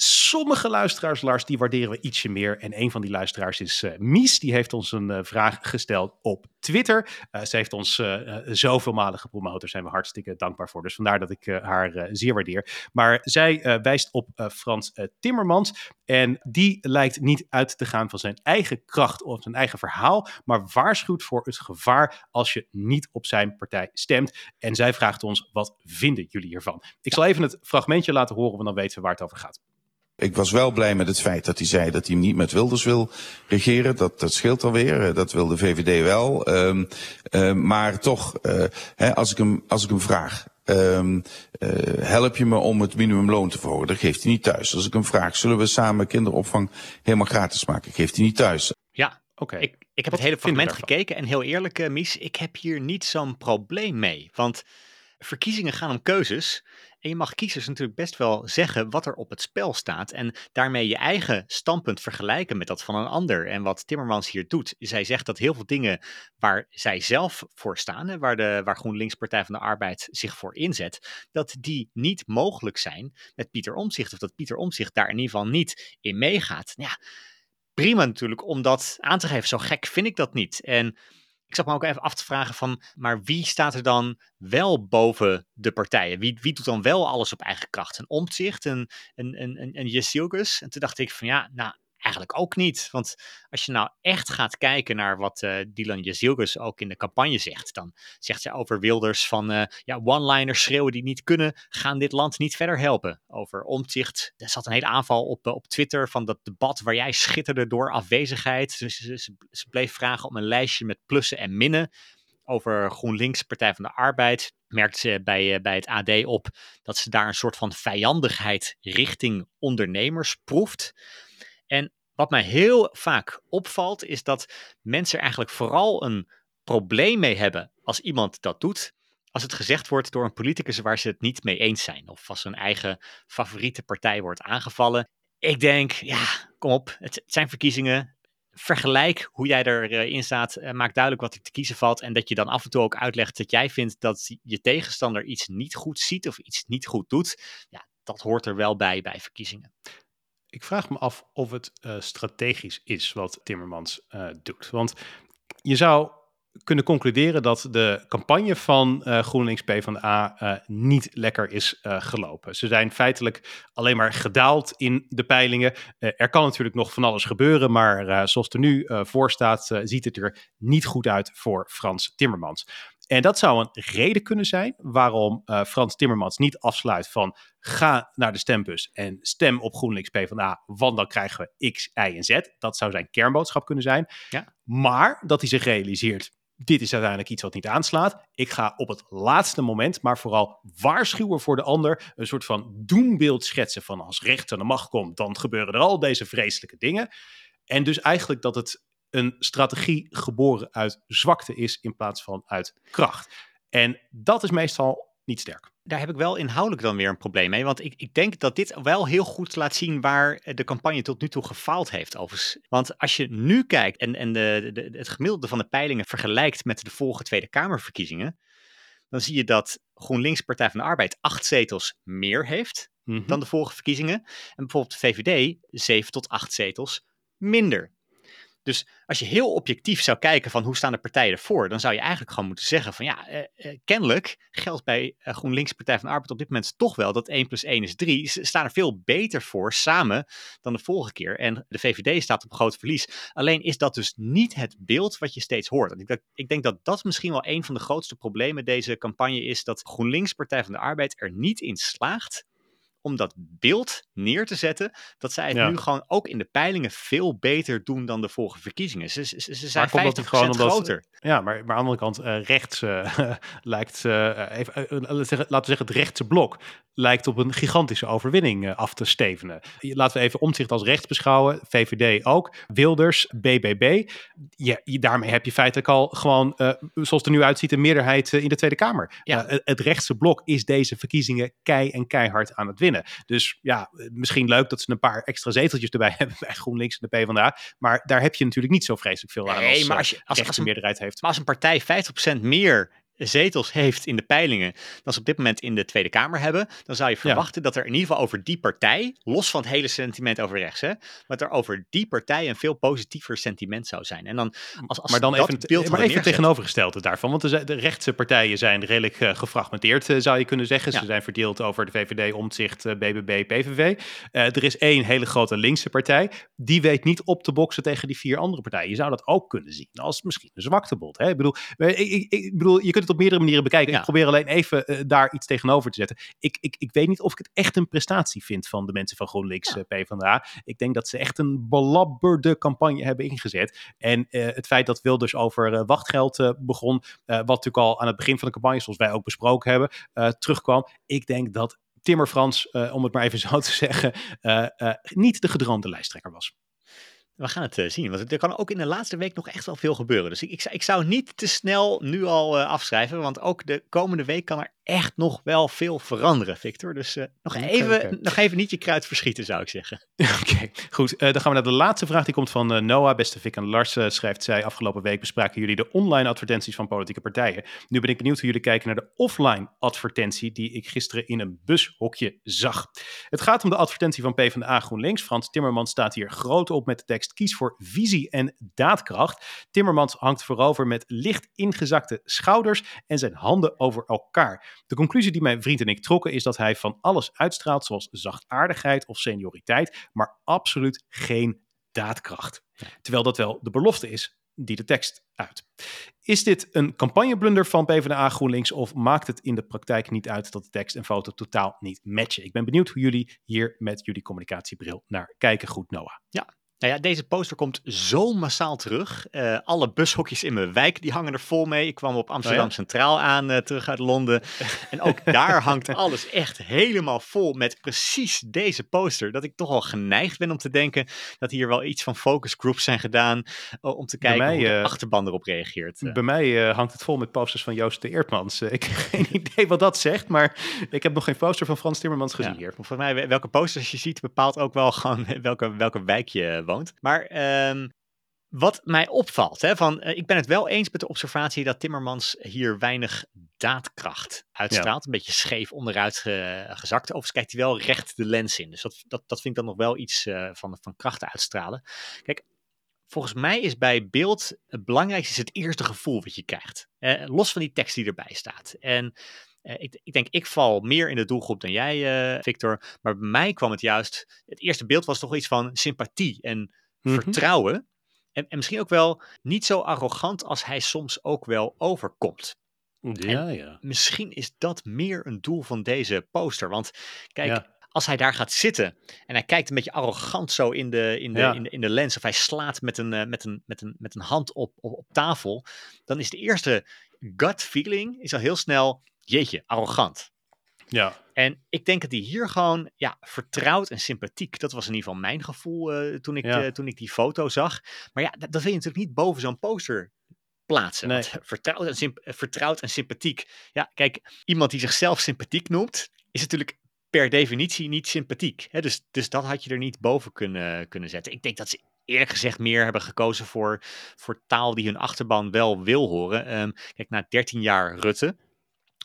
Sommige luisteraars, Lars, die waarderen we ietsje meer. En een van die luisteraars is uh, Mies. Die heeft ons een uh, vraag gesteld op Twitter. Uh, ze heeft ons zoveel malen gepromoot. Daar zijn we hartstikke dankbaar voor. Dus vandaar dat ik haar zeer waardeer. Maar zij wijst op Frans Timmermans. En die lijkt niet uit te gaan van zijn eigen kracht of zijn eigen verhaal. Maar waarschuwt voor het gevaar als je niet op zijn partij stemt. En zij vraagt ons: wat vinden jullie hiervan? Ik zal even het fragmentje laten horen, want dan weten we waar het over gaat. Ik was wel blij met het feit dat hij zei dat hij niet met Wilders wil regeren. Dat, dat scheelt alweer. Dat wil de VVD wel. Um, um, maar toch, uh, hè, als, ik hem, als ik hem vraag. Um, uh, help je me om het minimumloon te verhogen? Dat geeft hij niet thuis. Als ik hem vraag, zullen we samen kinderopvang helemaal gratis maken? Geeft hij niet thuis. Ja, oké. Okay. Ik, ik heb Wat het hele fragment gekeken en heel eerlijk, uh, Mies, ik heb hier niet zo'n probleem mee. Want verkiezingen gaan om keuzes. En je mag kiezers natuurlijk best wel zeggen wat er op het spel staat. En daarmee je eigen standpunt vergelijken met dat van een ander. En wat Timmermans hier doet. Zij zegt dat heel veel dingen waar zij zelf voor staan. Waar, de, waar GroenLinks Partij van de Arbeid zich voor inzet. Dat die niet mogelijk zijn met Pieter Omzicht. Of dat Pieter Omzicht daar in ieder geval niet in meegaat. Ja, prima natuurlijk om dat aan te geven. Zo gek vind ik dat niet. En ik zat me ook even af te vragen van, maar wie staat er dan wel boven de partijen? Wie, wie doet dan wel alles op eigen kracht? Een een, een, een, een, een En toen dacht ik van ja, nou eigenlijk ook niet. Want als je nou echt gaat kijken naar wat uh, Dylan Jezilgus ook in de campagne zegt, dan zegt zij over Wilders van uh, ja, one-liners schreeuwen die niet kunnen, gaan dit land niet verder helpen. Over omzicht, er zat een hele aanval op, uh, op Twitter van dat debat waar jij schitterde door afwezigheid. Dus ze, ze, bleef vragen om een lijstje met plussen en minnen over GroenLinks, Partij van de Arbeid, merkte ze bij, bij het AD op dat ze daar een soort van vijandigheid richting ondernemers proeft. En wat mij heel vaak opvalt, is dat mensen eigenlijk vooral een probleem mee hebben als iemand dat doet. Als het gezegd wordt door een politicus waar ze het niet mee eens zijn. Of als hun eigen favoriete partij wordt aangevallen. Ik denk, ja, kom op, het zijn verkiezingen. Vergelijk hoe jij erin staat. Eh, maak duidelijk wat er te kiezen valt. En dat je dan af en toe ook uitlegt dat jij vindt dat je tegenstander iets niet goed ziet of iets niet goed doet. Ja, dat hoort er wel bij bij verkiezingen. Ik vraag me af of het uh, strategisch is wat Timmermans uh, doet. Want je zou kunnen concluderen dat de campagne van uh, GroenLinks PvdA uh, niet lekker is gelopen. Ze zijn feitelijk alleen maar gedaald in de peilingen. er kan natuurlijk nog van alles gebeuren, maar zoals het er nu voor staat, ziet het er niet goed uit voor Frans Timmermans. En dat zou een reden kunnen zijn waarom uh, Frans Timmermans niet afsluit van ga naar de stembus en stem op GroenLinks PvdA, want dan krijgen we X, Y en Z. Dat zou zijn kernboodschap kunnen zijn. Ja. Maar dat hij zich realiseert, dit is uiteindelijk iets wat niet aanslaat. Ik ga op het laatste moment, maar vooral waarschuwen voor de ander, een soort van doembeeld schetsen van als recht aan de macht komt, dan gebeuren er al deze vreselijke dingen. En dus eigenlijk dat het een strategie geboren uit zwakte is in plaats van uit kracht. En dat is meestal niet sterk. Daar heb ik wel inhoudelijk dan weer een probleem mee. Want ik, ik denk dat dit wel heel goed laat zien waar de campagne tot nu toe gefaald heeft. Overigens. Want als je nu kijkt en, en de, de, het gemiddelde van de peilingen vergelijkt met de vorige Tweede Kamerverkiezingen. Dan zie je dat GroenLinks Partij van de Arbeid acht zetels meer heeft mm -hmm. dan de vorige verkiezingen. En bijvoorbeeld de VVD zeven tot acht zetels minder. Dus als je heel objectief zou kijken van hoe staan de partijen ervoor, dan zou je eigenlijk gewoon moeten zeggen van ja, eh, eh, kennelijk geldt bij eh, GroenLinks Partij van de Arbeid op dit moment toch wel dat 1 plus 1 is 3. Ze staan er veel beter voor samen dan de vorige keer. En de VVD staat op groot verlies. Alleen is dat dus niet het beeld wat je steeds hoort. En ik, ik denk dat dat misschien wel een van de grootste problemen deze campagne is, dat GroenLinks Partij van de Arbeid er niet in slaagt om dat beeld neer te zetten, dat zij het ja. nu gewoon ook in de peilingen veel beter doen dan de vorige verkiezingen. Ze, ze, ze zijn 50% gewoon omdat, groter. Ja, maar, maar aan de andere kant, uh, rechts uh, lijkt, uh, even, laten we zeggen, het rechtse blok lijkt op een gigantische overwinning af te stevenen. Laten we even omzicht als rechts beschouwen, VVD ook, Wilders, BBB. Ja, daarmee heb je feitelijk al gewoon, zoals het er nu uitziet, een meerderheid in de Tweede Kamer. Ja. het rechtse blok is deze verkiezingen kei en keihard aan het winnen. Dus ja, misschien leuk dat ze een paar extra zeteltjes erbij hebben bij GroenLinks en de PvdA. Maar daar heb je natuurlijk niet zo vreselijk veel aan nee, als, maar als, je, als, als een meerderheid heeft. Maar als een partij 50% meer zetels heeft in de peilingen dan ze op dit moment in de Tweede Kamer hebben, dan zou je verwachten ja. dat er in ieder geval over die partij, los van het hele sentiment over rechts, hè, maar er over die partij een veel positiever sentiment zou zijn. En dan, als, als maar dan even, beeld maar even het tegenovergestelde daarvan, want de, de rechtse partijen zijn redelijk uh, gefragmenteerd, uh, zou je kunnen zeggen. Ja. Ze zijn verdeeld over de VVD, Omtzigt, uh, BBB, PVV. er is één hele grote linkse partij, die weet niet op te boksen tegen die vier andere partijen. Je zou dat ook kunnen zien als misschien een zwaktebod. Hè? Ik bedoel, ik, ik, ik bedoel, je kunt het op meerdere manieren bekijken. Ja. Ik probeer alleen even eh, daar iets tegenover te zetten. Ik, ik, ik weet niet of ik het echt een prestatie vind van de mensen van GroenLinks Ja. eh, PvdA. Ik denk dat ze echt een belabberde campagne hebben ingezet. En eh, het feit dat Wilders over wachtgeld begon, wat natuurlijk al aan het begin van de campagne, zoals wij ook besproken hebben, terugkwam. Ik denk dat Timmer Frans, om het maar even zo te zeggen, niet de gedroomde lijsttrekker was. We gaan het eh, zien, want er kan ook in de laatste week nog echt wel veel gebeuren. Dus ik, ik, zou- ik zou niet te snel nu al eh, afschrijven, want ook de komende week kan er echt nog wel veel veranderen, Victor. Dus eh, nog, even, nog even niet je kruid verschieten, zou ik zeggen. Oké, goed. Dan gaan we naar de laatste vraag. Die komt van Noah. Beste Vic en Lars, schrijft zij. Afgelopen week bespraken jullie de online advertenties van politieke partijen. Nu ben ik benieuwd hoe jullie kijken naar de offline advertentie die ik gisteren in een bushokje zag. Het gaat om de advertentie van PvdA GroenLinks. Frans Timmermans staat hier groot op met de tekst kies voor visie en daadkracht. Timmermans hangt voorover met licht ingezakte schouders en zijn handen over elkaar. De conclusie die mijn vriend en ik trokken is dat hij van alles uitstraalt, zoals zachtaardigheid of senioriteit, maar absoluut geen daadkracht. Terwijl dat wel de belofte is die de tekst uit. Is dit een campagneblunder van PvdA GroenLinks of maakt het in de praktijk niet uit dat de tekst en foto totaal niet matchen? Ik ben benieuwd hoe jullie hier met jullie communicatiebril naar kijken. Goed, Noah. Nou ja, deze poster komt zo massaal terug. Eh, alle bushokjes in mijn wijk die hangen er vol mee. Ik kwam op Amsterdam Oh ja? Centraal aan, eh, terug uit Londen. En ook daar hangt alles echt helemaal vol met precies deze poster. Dat ik toch al geneigd ben om te denken dat hier wel iets van focus groups zijn gedaan. eh, om te kijken mij, hoe de achterban erop reageert. Bij mij hangt het vol met posters van Joost de Eertmans. Ik heb geen idee wat dat zegt, maar ik heb nog geen poster van Frans Timmermans gezien Ja, hier. Volgens mij, welke posters je ziet, bepaalt ook wel gewoon welke, welke wijk je woont. Maar ehm, wat mij opvalt, hè, van, eh, ik ben het wel eens met de observatie dat Timmermans hier weinig daadkracht uitstraalt. Een beetje scheef onderuit ge- gezakt. Overigens kijkt hij wel recht de lens in. Dus dat, dat, dat vind ik dan nog wel iets eh, van, van krachten uitstralen. Kijk, volgens mij is bij beeld het belangrijkste is het eerste gevoel wat je krijgt. Eh, los van die tekst die erbij staat. En eh, ik, ik denk, ik val meer in de doelgroep dan jij, eh, Victor. Maar bij mij kwam het juist. Het eerste beeld was toch iets van sympathie en Mhm. vertrouwen. En, en misschien ook wel niet zo arrogant als hij soms ook wel overkomt. Ja, ja. Misschien is dat meer een doel van deze poster. Want kijk, Ja. als hij daar gaat zitten en hij kijkt een beetje arrogant zo in de, in de, Ja. in de, in de lens, of hij slaat met een, eh, met een, met een, met een hand op, op, op tafel, dan is de eerste gut feeling is al heel snel, jeetje, arrogant. ja. En ik denk dat hij hier gewoon, ja, vertrouwd en sympathiek. Dat was in ieder geval mijn gevoel eh, toen, ik, Ja. eh, toen ik die foto zag. Maar ja, dat, dat wil je natuurlijk niet boven zo'n poster plaatsen. Nee. Want vertrouwd en, symp- eh, vertrouwd en sympathiek. Ja, kijk, iemand die zichzelf sympathiek noemt, is natuurlijk per definitie niet sympathiek. Hè? Dus, dus dat had je er niet boven kunnen, kunnen zetten. Ik denk dat ze eerlijk gezegd meer hebben gekozen voor, voor taal die hun achterban wel wil horen. Ehm, kijk, na 13 jaar Rutte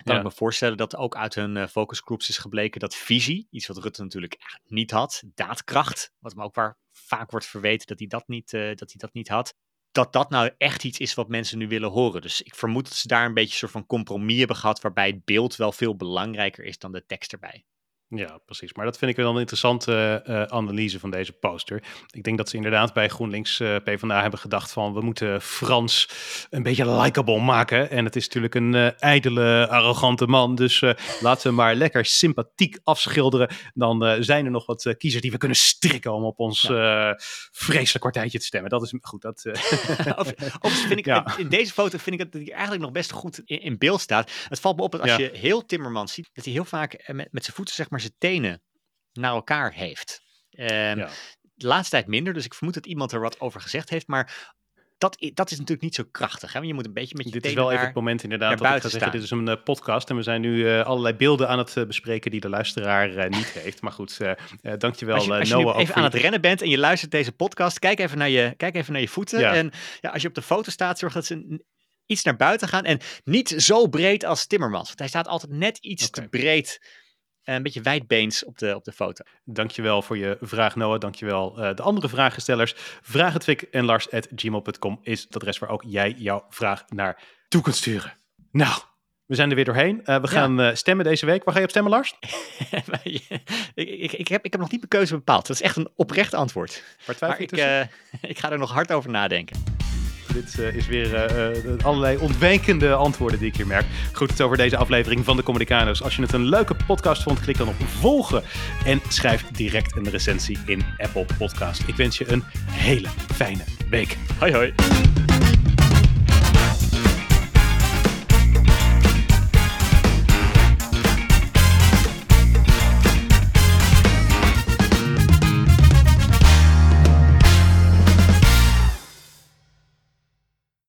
kan Ja. ik me voorstellen dat ook uit hun eh, focusgroups is gebleken dat visie, iets wat Rutte natuurlijk niet had, daadkracht, wat hem ook waar vaak wordt verweten dat hij dat niet, eh, dat hij dat niet had, dat dat nou echt iets is wat mensen nu willen horen. Dus ik vermoed dat ze daar een beetje een soort van compromis hebben gehad, waarbij het beeld wel veel belangrijker is dan de tekst erbij. Ja, precies. Maar dat vind ik wel een interessante eh, analyse van deze poster. Ik denk dat ze inderdaad bij GroenLinks eh PvdA hebben gedacht van... we moeten Frans een beetje likable maken. En het is natuurlijk een eh, ijdele, arrogante man. Dus laten we maar lekker sympathiek afschilderen. Dan zijn er nog wat kiezers die we kunnen strikken... om op ons eh, vreselijk partijtje te stemmen. Dat is goed. Dat, vind ik, Ja. in deze foto vind ik dat hij eigenlijk nog best goed in, in beeld staat. Het valt me op dat als Ja. je heel Timmermans ziet, dat hij heel vaak met, met zijn voeten zeg maar zijn tenen naar elkaar heeft. Ehm, Ja. De laatste tijd minder, dus ik vermoed dat iemand er wat over gezegd heeft, maar dat, dat is natuurlijk niet zo krachtig. Hè? Want je moet een beetje met je Dit is wel even het moment inderdaad dat ik ga zeggen, dit is een eh, podcast en we zijn nu eh, allerlei beelden aan het eh, bespreken die de luisteraar niet heeft. Maar goed, dankjewel Als je, als je Noah. ook even voor aan je- het rennen bent en je luistert deze podcast, kijk even naar je, kijk even naar je voeten. Ja. En ja, als je op de foto staat, zorg dat ze iets naar buiten gaan. En niet zo breed als Timmermans. Want hij staat altijd net iets te breed. Eh, Een beetje wijdbeens op de, op de foto. Dankjewel voor je vraag, Noah. Dankjewel uh, de andere vragenstellers. Vraag het en Lars at gmail.com is het adres waar ook jij jouw vraag naar toe kunt sturen. Nou, we zijn er weer doorheen. Uh, we gaan uh, stemmen deze week. Waar ga je op stemmen, Lars? ik, ik, ik, heb, ik heb nog niet mijn keuze bepaald. Dat is echt een oprecht antwoord. Maar ik, uh, ik ga er nog hard over nadenken. Dit uh, is weer uh, allerlei ontwijkende antwoorden die ik hier merk. Goed, het over deze aflevering van de Communicanos. Als je het een leuke podcast vond, klik dan op volgen. En schrijf direct een recensie in Apple Podcast. Ik wens je een hele fijne week. Hoi hoi.